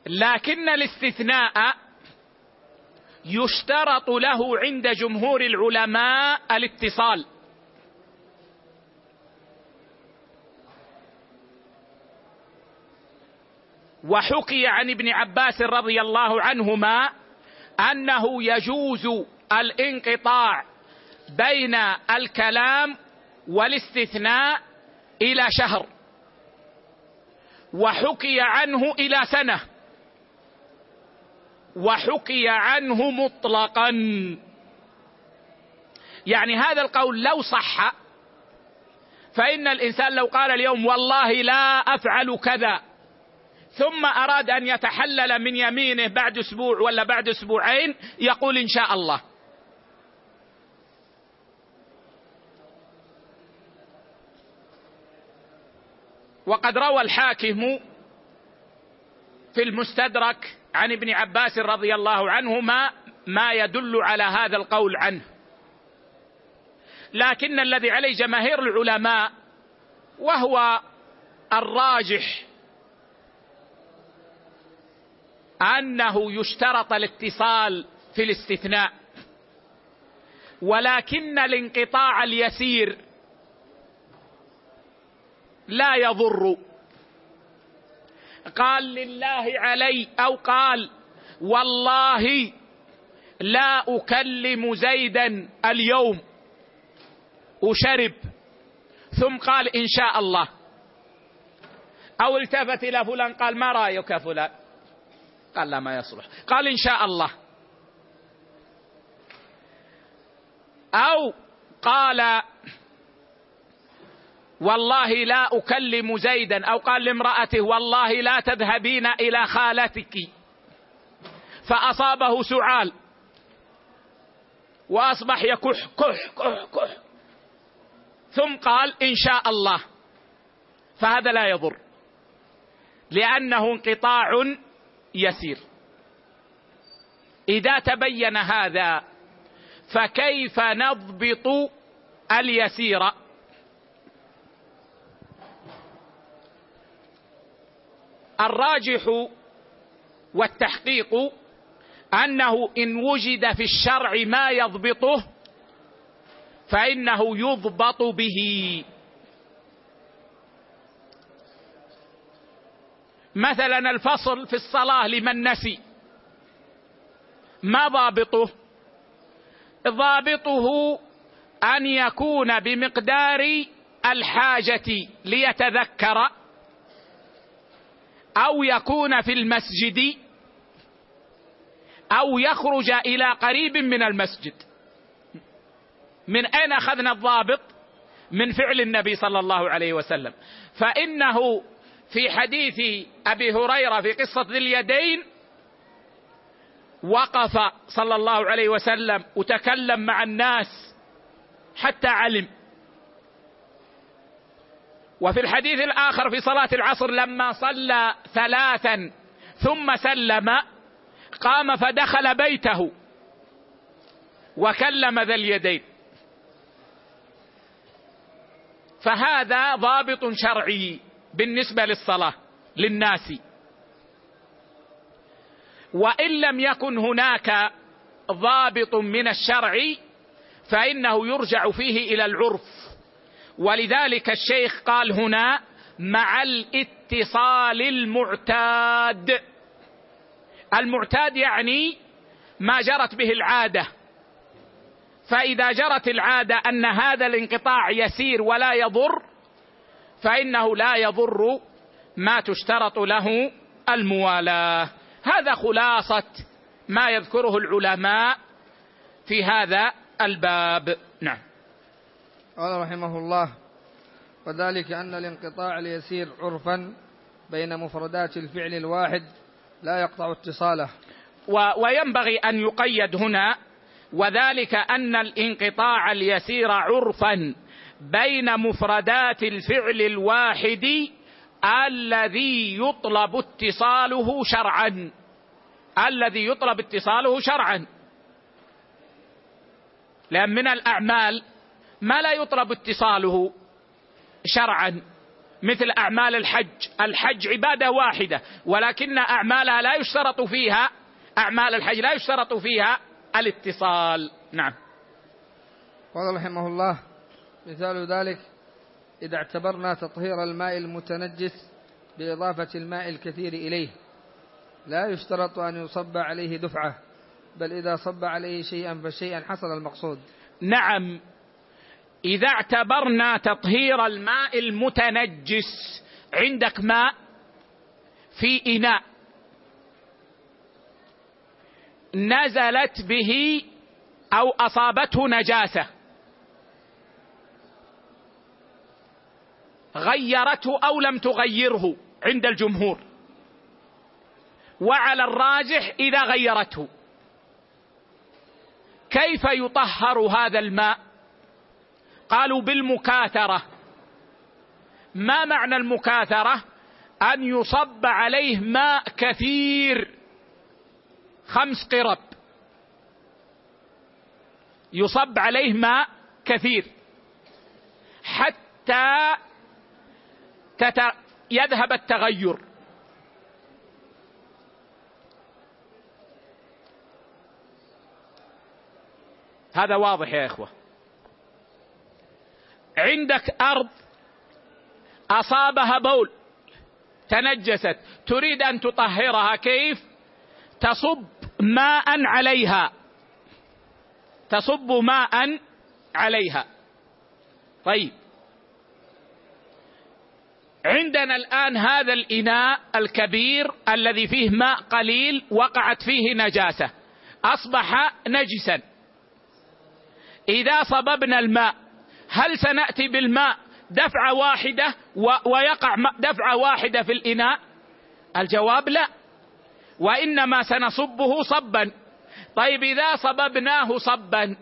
لكن الاستثناء يشترط له عند جمهور العلماء الاتصال. وحكي عن ابن عباس رضي الله عنهما أنه يجوز الانقطاع بين الكلام والاستثناء إلى شهر. وحكي عنه إلى سنة. وحكي عنه مطلقا. يعني هذا القول لو صح فإن الإنسان لو قال اليوم والله لا أفعل كذا ثم أراد أن يتحلل من يمينه بعد أسبوع ولا بعد أسبوعين يقول إن شاء الله. وقد روى الحاكم في المستدرك عن ابن عباس رضي الله عنهما ما يدل على هذا القول عنه. لكن الذي عليه جماهير العلماء وهو الراجح أنه يشترط الاتصال في الاستثناء ولكن الانقطاع اليسير لا يضر. قال لله علي أو قال والله لا أكلم زيدا اليوم وشرب ثم قال إن شاء الله. أو التفت إلى فلان قال ما رأيك فلان؟ قال لا ما يصلح. قال إن شاء الله. أو قال والله لا أكلم زيدا. أو قال لامرأته والله لا تذهبين إلى خالتك. فأصابه سعال. وأصبح يكح كح كح كح. ثم قال إن شاء الله. فهذا لا يضر. لأنه انقطاع يسير. إذا تبين هذا فكيف نضبط اليسير؟ الراجح والتحقيق أنه إن وجد في الشرع ما يضبطه فإنه يضبط به. مثلا الفصل في الصلاة لمن نسي. ما ضابطه؟ ضابطه أن يكون بمقدار الحاجة ليتذكر أو يكون في المسجد أو يخرج إلى قريب من المسجد. من أين أخذنا الضابط؟ من فعل النبي صلى الله عليه وسلم. فإنه في حديث أبي هريرة في قصة ذي اليدين وقف صلى الله عليه وسلم وتكلم مع الناس حتى علم. وفي الحديث الآخر في صلاة العصر لما صلى ثلاثا ثم سلم قام فدخل بيته وكلم ذا اليدين. فهذا ضابط شرعي بالنسبة للصلاة للناس. وإن لم يكن هناك ضابط من الشرع فإنه يرجع فيه إلى العرف. ولذلك الشيخ قال هنا مع الاتصال المعتاد. المعتاد يعني ما جرت به العادة. فإذا جرت العادة أن هذا الانقطاع يسير ولا يضر فإنه لا يضر ما تشترط له الموالاة. هذا خلاصة ما يذكره العلماء في هذا الباب. نعم. قال رحمه الله وذلك أن الانقطاع اليسير عرفا بين مفردات الفعل الواحد لا يقطع اتصاله. وينبغي أن يقيد هنا وذلك أن الانقطاع اليسير عرفا بين مفردات الفعل الواحد الذي يطلب اتصاله شرعا. الذي يطلب اتصاله شرعا. لأن من الأعمال ما لا يطلب اتصاله شرعا مثل أعمال الحج. الحج عبادة واحدة ولكن أعمالها لا يشترط فيها أعمال الحج لا يشترط فيها الاتصال. نعم. قال رحمه الله مثال ذلك إذا اعتبرنا تطهير الماء المتنجس بإضافة الماء الكثير إليه لا يشترط أن يصب عليه دفعة بل إذا صب عليه شيئا فشيئا حصل المقصود. نعم. إذا اعتبرنا تطهير الماء المتنجس عندك ماء في إناء نزلت به أو أصابته نجاسة. غيرته أو لم تغيره عند الجمهور. وعلى الراجح إذا غيرته. كيف يطهر هذا الماء؟ قالوا بالمكاثرة. ما معنى المكاثرة؟ أن يصب عليه ماء كثير. خمس قرب. يصب عليه ماء كثير. حتى تت... يذهب التغير. هذا واضح يا إخوة. عندك أرض أصابها بول تنجست تريد أن تطهرها كيف؟ تصب ماء عليها. تصب ماء عليها. طيب. عندنا الآن هذا الإناء الكبير الذي فيه ماء قليل وقعت فيه نجاسة. أصبح نجسا. إذا صببنا الماء هل سنأتي بالماء دفعة واحدة ويقع دفعة واحدة في الإناء؟ الجواب لا. وإنما سنصبه صبا. طيب إذا صببناه صبا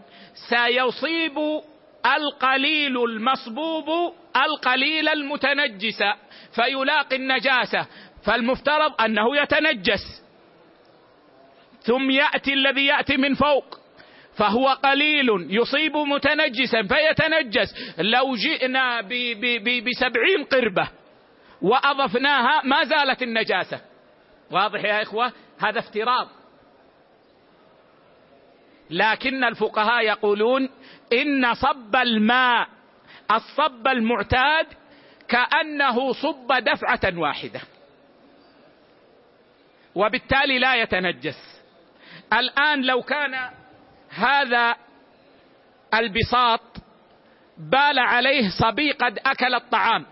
سيصيب القليل المصبوب القليل المتنجس فيلاقي النجاسة. فالمفترض أنه يتنجس. ثم يأتي الذي يأتي من فوق. فهو قليل يصيب متنجسا فيتنجس. لو جئنا بسبعين قربة وأضفناها ما زالت النجاسة. واضح يا إخوة؟ هذا افتراض. لكن الفقهاء يقولون إن صب الماء الصب المعتاد كأنه صب دفعة واحدة. وبالتالي لا يتنجس. الآن لو كان هذا البساط بال عليه صبي قد أكل الطعام.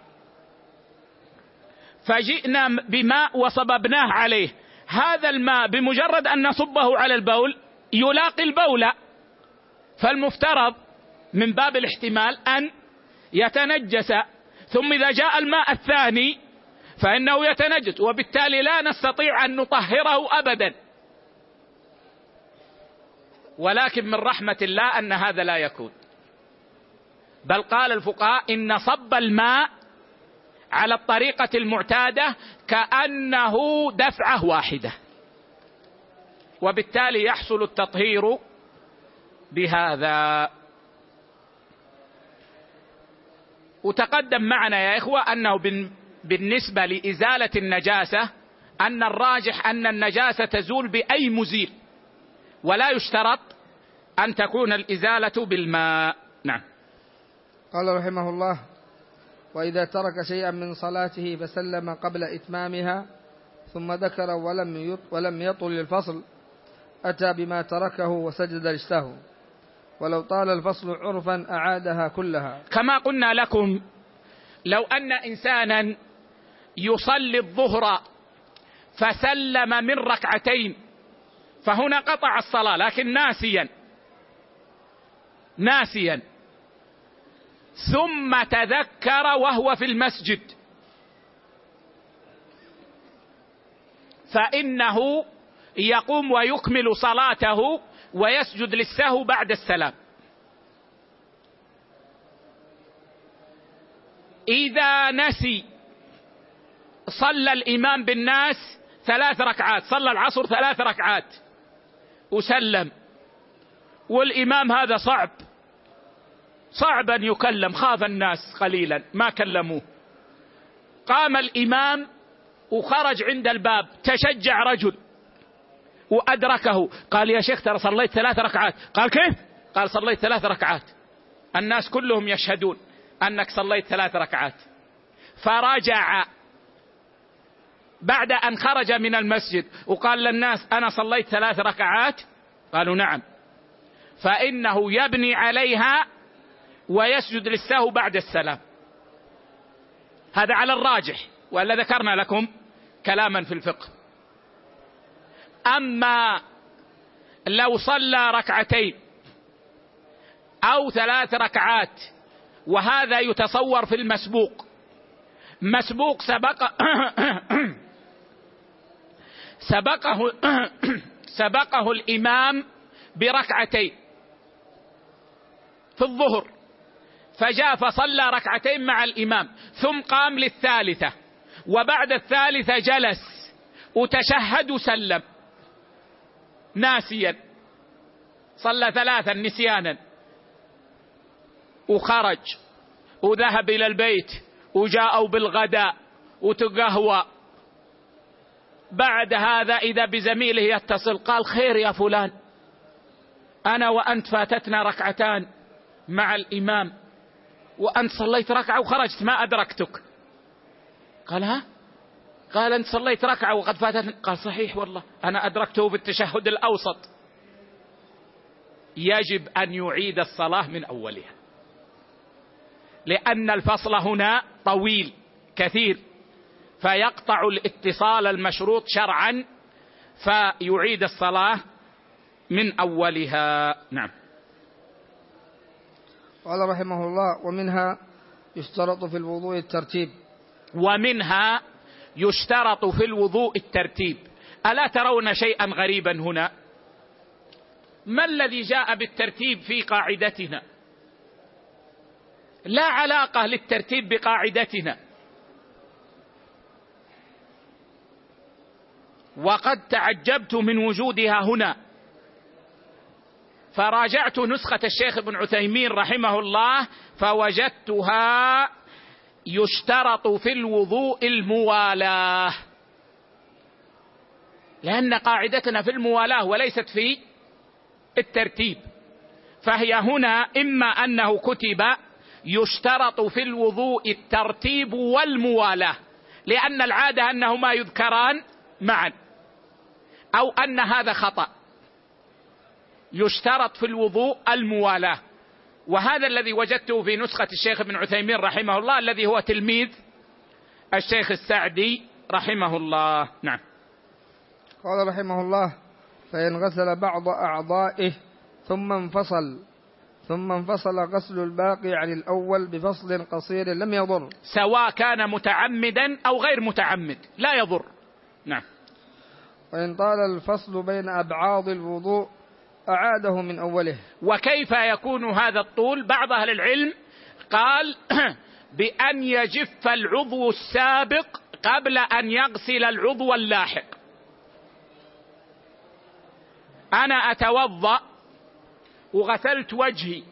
فجئنا بماء وصببناه عليه. هذا الماء بمجرد أن نصبه على البول يلاقي البول. فالمفترض من باب الاحتمال أن يتنجس. ثم إذا جاء الماء الثاني فإنه يتنجس وبالتالي لا نستطيع أن نطهره ابدا. ولكن من رحمة الله أن هذا لا يكون. بل قال الفقهاء إن صب الماء على الطريقة المعتادة كأنه دفعة واحدة. وبالتالي يحصل التطهير بهذا. وتقدم معنا يا إخوة أنه بالنسبة لإزالة النجاسة أن الراجح أن النجاسة تزول بأي مزيل. ولا يشترط أن تكون الإزالة بالماء. نعم. قال رحمه الله وإذا ترك شيئا من صلاته فسلم قبل إتمامها ثم ذكر ولم ولم يطل الفصل أتى بما تركه وسجد رجته ولو طال الفصل عرفا أعادها كلها. كما قلنا لكم لو أن إنسانا يصلي الظهر فسلم من ركعتين فهنا قطع الصلاة لكن ناسيا. ناسيا. ثم تذكر وهو في المسجد. فإنه يقوم ويكمل صلاته ويسجد للسهو بعد السلام. إذا نسي صلى الإمام بالناس ثلاث ركعات صلى العصر ثلاث ركعات. وسلم. والإمام هذا صعب. صعب أن يكلم خاف الناس قليلا ما كلموه. قام الإمام وخرج عند الباب تشجع رجل وأدركه. قال يا شيخ ترى صليت ثلاث ركعات. قال كيف؟ قال صليت ثلاث ركعات. الناس كلهم يشهدون أنك صليت ثلاث ركعات. فرجع بعد أن خرج من المسجد وقال للناس أنا صليت ثلاث ركعات؟ قالوا نعم. فإنه يبني عليها ويسجد للسهو بعد السلام. هذا على الراجح ولا ذكرنا لكم كلاما في الفقه. أما لو صلى ركعتين أو ثلاث ركعات وهذا يتصور في المسبوق. مسبوق سبق سبقه سبقه الإمام بركعتين في الظهر. فجاء فصلى ركعتين مع الإمام ثم قام للثالثة وبعد الثالثة جلس وتشهد وسلم ناسيا صلى ثلاثا نسيانا وخرج وذهب إلى البيت وجاءوا بالغداء وتقهوى بعد هذا إذا بزميله يتصل قال خير يا فلان. أنا وأنت فاتتنا ركعتان مع الإمام وأنت صليت ركعة وخرجت ما أدركتك. قال ها؟ قال أنت صليت ركعة وقد فاتتني قال صحيح والله أنا أدركته بالتشهد الأوسط. يجب أن يعيد الصلاة من أولها لأن الفصل هنا طويل كثير. فيقطع الاتصال المشروط شرعا فيعيد الصلاة من أولها. نعم. قال رحمه الله ومنها يشترط في الوضوء الترتيب. ومنها يشترط في الوضوء الترتيب. ألا ترون شيئا غريبا هنا؟ ما الذي جاء بالترتيب في قاعدتنا؟ لا علاقة للترتيب بقاعدتنا. وقد تعجبت من وجودها هنا. فراجعت نسخة الشيخ ابن عثيمين رحمه الله فوجدتها يشترط في الوضوء الموالاه. لأن قاعدتنا في الموالاه وليست في الترتيب. فهي هنا إما أنه كتب يشترط في الوضوء الترتيب والموالاه لأن العادة أنهما يذكران معا. أو أن هذا خطأ. يشترط في الوضوء الموالاه. وهذا الذي وجدته في نسخة الشيخ ابن عثيمين رحمه الله الذي هو تلميذ الشيخ السعدي رحمه الله. نعم. قال رحمه الله فإن غسل بعض أعضائه ثم انفصل ثم انفصل غسل الباقي عن الأول بفصل قصير لم يضر. سواء كان متعمدا أو غير متعمد لا يضر. نعم. وإن طال الفصل بين أبعاض الوضوء أعاده من أوله. وكيف يكون هذا الطول؟ بعض أهل العلم قال بأن يجف العضو السابق قبل أن يغسل العضو اللاحق. أنا أتوضأ وغسلت وجهي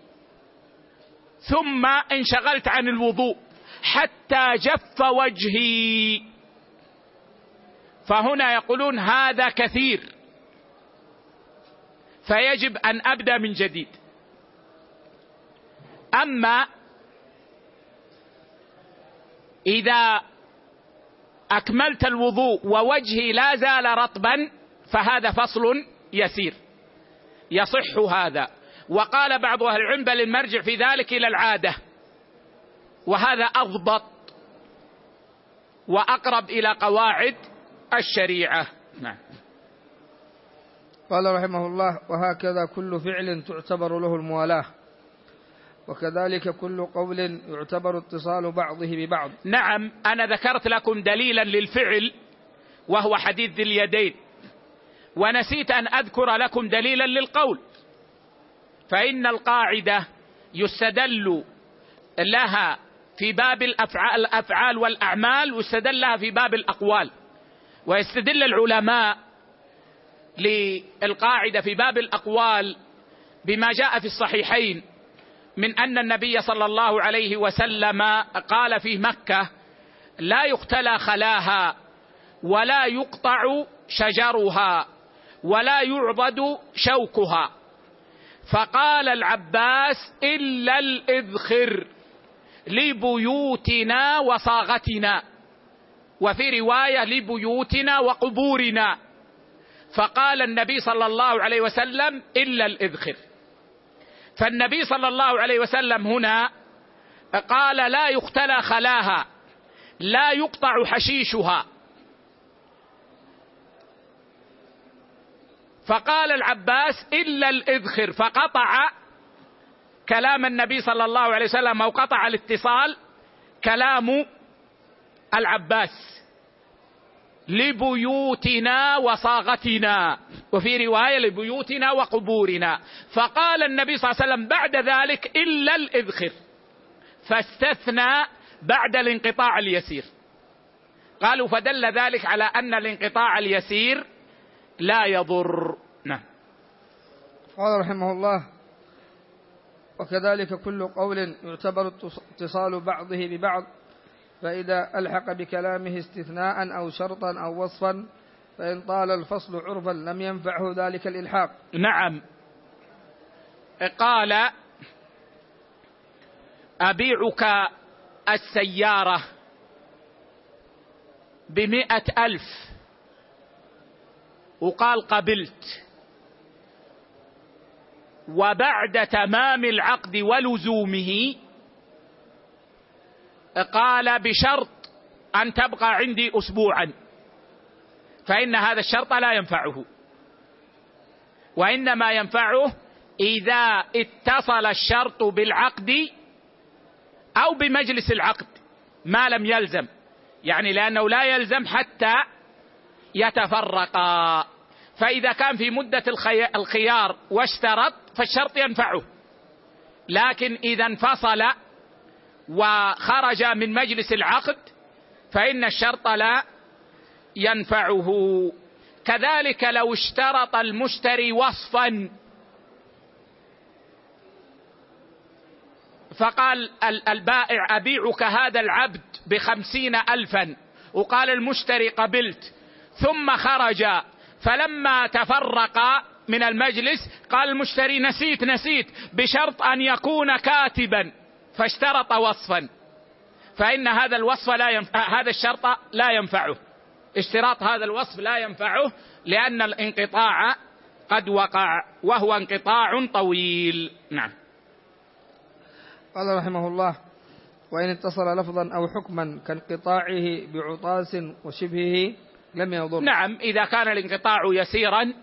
ثم انشغلت عن الوضوء حتى جف وجهي. فهنا يقولون هذا كثير. فيجب أن أبدأ من جديد. أما إذا أكملت الوضوء ووجهي لا زال رطبا فهذا فصل يسير. يصح هذا. وقال بعض أهل العلم بل المرجع في ذلك إلى العادة. وهذا أضبط وأقرب إلى قواعد الشريعة. نعم. قال رحمه الله وهكذا كل فعل تعتبر له الموالاة وكذلك كل قول يعتبر اتصال بعضه ببعض. نعم أنا ذكرت لكم دليلا للفعل وهو حديث ذي اليدين ونسيت أن أذكر لكم دليلا للقول فإن القاعدة يستدل لها في باب الأفعال, الأفعال والأعمال ويستدل لها في باب الأقوال. ويستدل العلماء للقاعدة في باب الأقوال بما جاء في الصحيحين من أن النبي صلى الله عليه وسلم قال في مكة لا يختلى خلاها ولا يقطع شجرها ولا يعضد شوكها. فقال العباس إلا الإذخر لبيوتنا وصاغتنا. وفي رواية لبيوتنا وقبورنا. فقال النبي صلى الله عليه وسلم إلا الإذخر. فالنبي صلى الله عليه وسلم هنا قال لا يختلى خلاها لا يقطع حشيشها. فقال العباس إلا الإذخر فقطع كلام النبي صلى الله عليه وسلم أو قطع الاتصال كلام العباس لبيوتنا وصاغتنا وفي رواية لبيوتنا وقبورنا. فقال النبي صلى الله عليه وسلم بعد ذلك إلا الإذخر فاستثنى بعد الانقطاع اليسير. قالوا فدل ذلك على أن الانقطاع اليسير لا يضر. نعم. قال رحمه الله وكذلك كل قول يعتبر اتصال بعضه ببعض. فإذا ألحق بكلامه استثناء أو شرطا أو وصفا فإن طال الفصل عرفا لم ينفعه ذلك الإلحاق. نعم. قال أبيعك السيارة بمئة ألف. وقال قبلت. وبعد تمام العقد ولزومه قال بشرط أن تبقى عندي اسبوعا. فإن هذا الشرط لا ينفعه. وإنما ينفعه إذا اتصل الشرط بالعقد أو بمجلس العقد ما لم يلزم. يعني لأنه لا يلزم حتى يتفرقا. فإذا كان في مدة الخيار واشترط فالشرط ينفعه. لكن إذا انفصل وخرج من مجلس العقد فإن الشرط لا ينفعه. كذلك لو اشترط المشتري وصفا فقال البائع أبيعك هذا العبد بخمسين ألفا. وقال المشتري قبلت. ثم خرج. فلما تفرق من المجلس قال المشتري نسيت نسيت بشرط أن يكون كاتبا. فاشترط وصفا. فإن هذا الوصف لا ينفع هذا الشرط لا ينفعه. اشتراط هذا الوصف لا ينفعه لأن الانقطاع قد وقع وهو انقطاع طويل. نعم. قال رحمه الله وإن اتصل لفظا أو حكما كانقطاعه بعطاس وشبهه لم يضر. نعم إذا كان الانقطاع يسيرا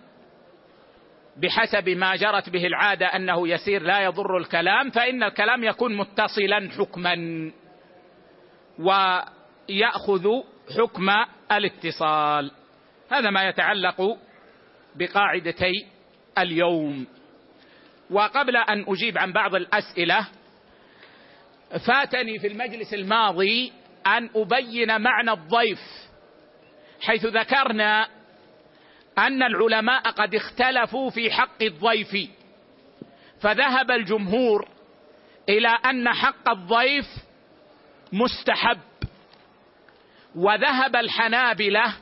بحسب ما جرت به العادة أنه يسير لا يضر الكلام فإن الكلام يكون متصلا حكما ويأخذ حكم الاتصال. هذا ما يتعلق بقاعدتي اليوم. وقبل أن أجيب عن بعض الأسئلة فاتني في المجلس الماضي أن أبين معنى الضيف حيث ذكرنا أن العلماء قد اختلفوا في حق الضيف فذهب الجمهور إلى أن حق الضيف مستحب وذهب الحنابلة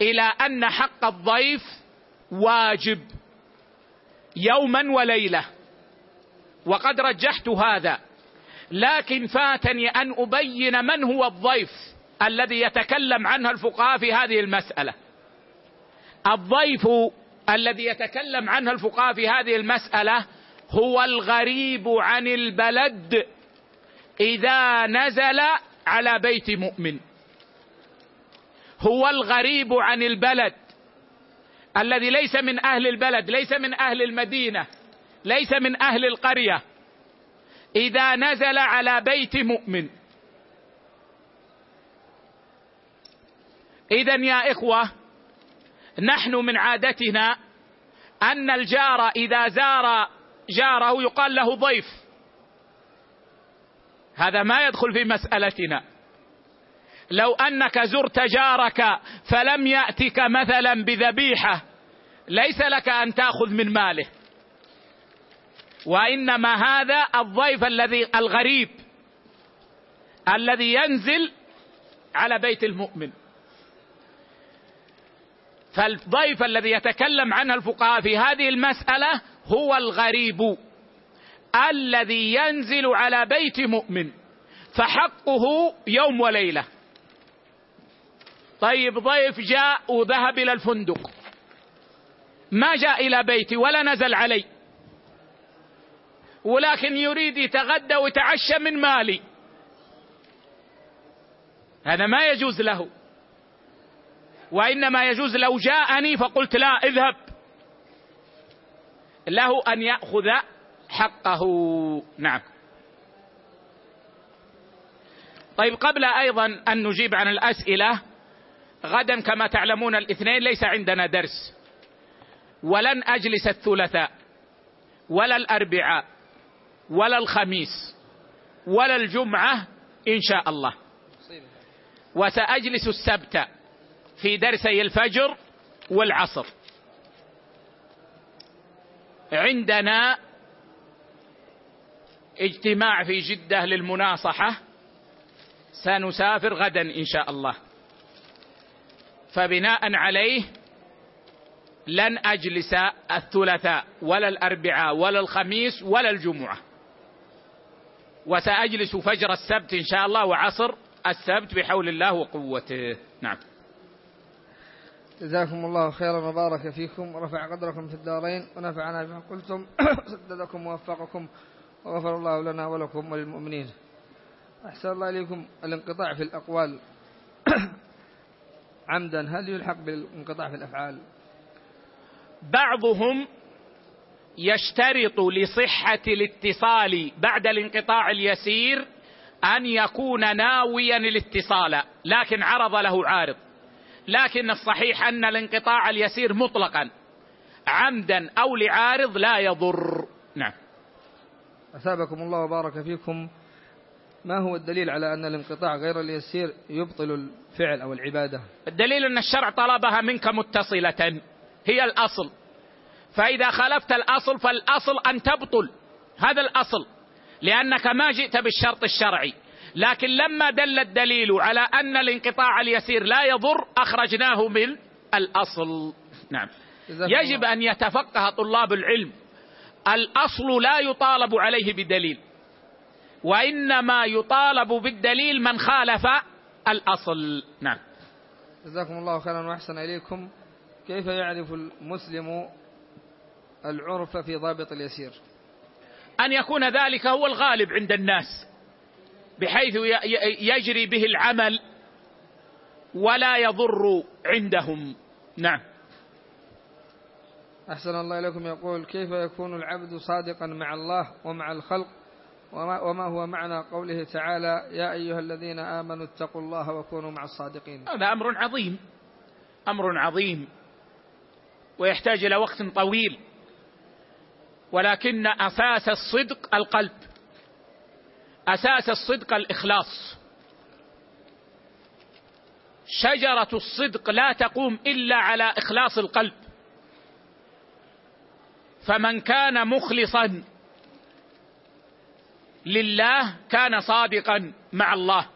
إلى أن حق الضيف واجب يوما وليلة وقد رجحت هذا لكن فاتني أن أبين من هو الضيف الذي يتكلم عنه الفقهاء في هذه المسألة. الضيف الذي يتكلم عنه الفقهاء في هذه المسألة هو الغريب عن البلد إذا نزل على بيت مؤمن. هو الغريب عن البلد الذي ليس من أهل البلد ليس من أهل المدينة ليس من أهل القرية. إذا نزل على بيت مؤمن. إذا يا إخوة نحن من عادتنا أن الجار إذا زار جاره يقال له ضيف. هذا ما يدخل في مسألتنا. لو أنك زرت جارك فلم يأتك مثلا بذبيحة ليس لك أن تأخذ من ماله. وإنما هذا الضيف الذي الغريب الذي ينزل على بيت المؤمن. فالضيف الذي يتكلم عنه الفقهاء في هذه المسألة هو الغريب الذي ينزل على بيت مؤمن فحقه يوم وليلة. طيب ضيف جاء وذهب إلى الفندق. ما جاء إلى بيتي ولا نزل علي. ولكن يريد يتغدى ويتعشى من مالي. هذا ما يجوز له. وإنما يجوز لو جاءني فقلت لا اذهب. له أن يأخذ حقه. نعم. طيب قبل أيضا أن نجيب عن الأسئلة غدا كما تعلمون الاثنين ليس عندنا درس. ولن أجلس الثلاثاء ولا الأربعاء ولا الخميس ولا الجمعة إن شاء الله. وسأجلس السبت. في درسي الفجر والعصر. عندنا اجتماع في جدة للمناصحة. سنسافر غدا إن شاء الله. فبناء عليه لن أجلس الثلاثاء ولا الأربعاء ولا الخميس ولا الجمعة. وسأجلس فجر السبت إن شاء الله وعصر السبت بحول الله وقوته. نعم. جزاكم الله خيرا وبارك فيكم ورفع قدركم في الدارين ونفعنا بما قلتم. سددكم ووفقكم وغفر الله لنا ولكم وللمؤمنين. أحسن الله إليكم الانقطاع في الأقوال. عمدا هل يلحق بالانقطاع في الأفعال؟ بعضهم يشترط لصحة الاتصال بعد الانقطاع اليسير أن يكون ناويا الاتصال لكن عرض له عارض. لكن الصحيح أن الانقطاع اليسير مطلقا. عمدا أو لعارض لا يضر. نعم. أثابكم الله وبارك فيكم. ما هو الدليل على أن الانقطاع غير اليسير يبطل الفعل أو العبادة؟ الدليل أن الشرع طلبها منك متصلة. هي الأصل. فإذا خالفت الأصل فالأصل أن تبطل. هذا الأصل. لأنك ما جئت بالشرط الشرعي. لكن لما دل الدليل على أن الانقطاع اليسير لا يضر أخرجناه من الأصل. نعم. يجب أن يتفقه طلاب العلم. الأصل لا يطالب عليه بدليل وإنما يطالب بالدليل من خالف الأصل. نعم. جزاكم الله خيرا وأحسن إليكم. كيف يعرف المسلم العرف في ضابط اليسير؟ أن يكون ذلك هو الغالب عند الناس. بحيث يجري به العمل ولا يضر عندهم. نعم. أحسن الله إليكم. يقول كيف يكون العبد صادقا مع الله ومع الخلق؟ وما, وما هو معنى قوله تعالى يا أيها الذين آمنوا اتقوا الله وكونوا مع الصادقين؟ هذا أمر عظيم. أمر عظيم. ويحتاج إلى وقت طويل. ولكن أساس الصدق القلب. أساس الصدق الإخلاص. شجرة الصدق لا تقوم إلا على إخلاص القلب. فمن كان مخلصا لله كان صادقا مع الله.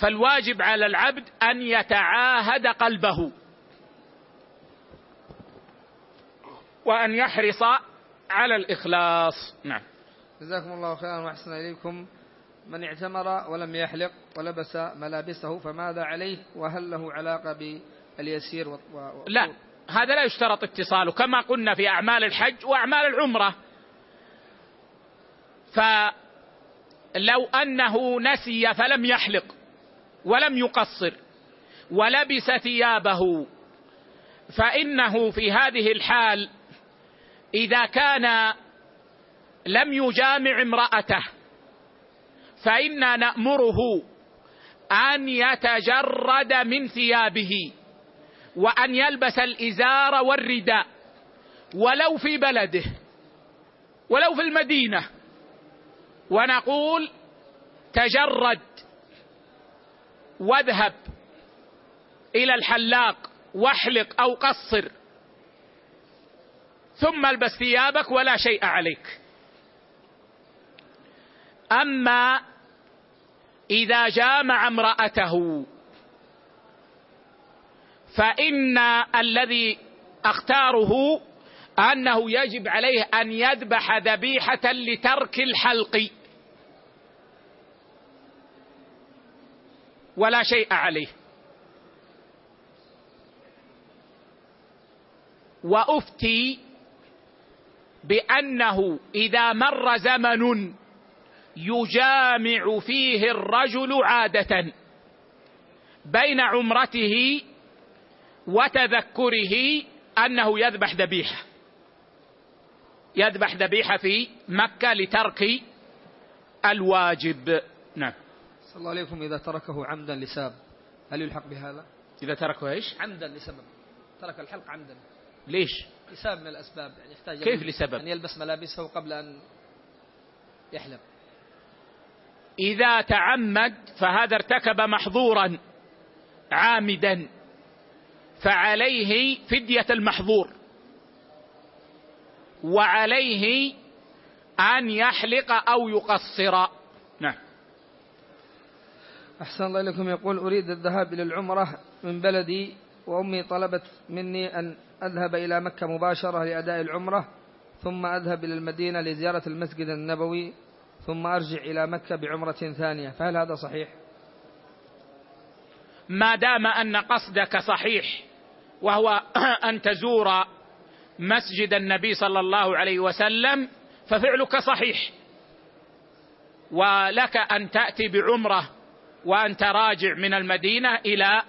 فالواجب على العبد أن يتعاهد قلبه وأن يحرص على الإخلاص. نعم. جزاكم الله خيرا وأحسن إليكم. من اعتمر ولم يحلق ولبس ملابسه فماذا عليه؟ وهل له علاقة باليسير و... لا هذا لا يشترط اتصاله كما قلنا في أعمال الحج وأعمال العمرة. فلو أنه نسي فلم يحلق ولم يقصر ولبس ثيابه فإنه في هذه الحال إذا كان لم يجامع امرأته. فإنا نأمره أن يتجرد من ثيابه وأن يلبس الإزار والرداء ولو في بلده ولو في المدينة. ونقول تجرد واذهب إلى الحلاق واحلق أو قصر ثم البس ثيابك ولا شيء عليك. أما إذا جامع امرأته فإن الذي أختاره أنه يجب عليه أن يذبح ذبيحة لترك الحلق. ولا شيء عليه. وأفتي بأنه إذا مر زمن يجامع فيه الرجل عادة بين عمرته وتذكره أنه يذبح ذبيحة يذبح ذبيحة في مكة لترك الواجب نعم صلى الله عليكم إذا تركه عمدا لسبب هل يلحق بهذا؟ إذا تركه إيش؟ عمدا لسبب ترك الحلق عمدا ليش؟ لسبب من الأسباب يعني يحتاج كيف لسبب؟ أن يلبس ملابسه قبل أن يحلب إذا تعمد فهذا ارتكب محظورا عامدا فعليه فدية المحظور. وعليه أن يحلق أو يقصر. نعم. أحسن الله إليكم. يقول أريد الذهاب إلى العمرة من بلدي وأمي طلبت مني أن أذهب إلى مكة مباشرة لأداء العمرة ثم أذهب إلى المدينة لزيارة المسجد النبوي ثم أرجع إلى مكة بعمرة ثانية فهل هذا صحيح؟ ما دام أن قصدك صحيح وهو أن تزور مسجد النبي صلى الله عليه وسلم ففعلك صحيح ولك أن تأتي بعمرة وأنت راجع من المدينة إلى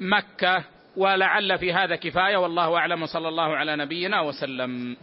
مكة ولعل في هذا كفاية والله أعلم صلى الله على نبينا وسلم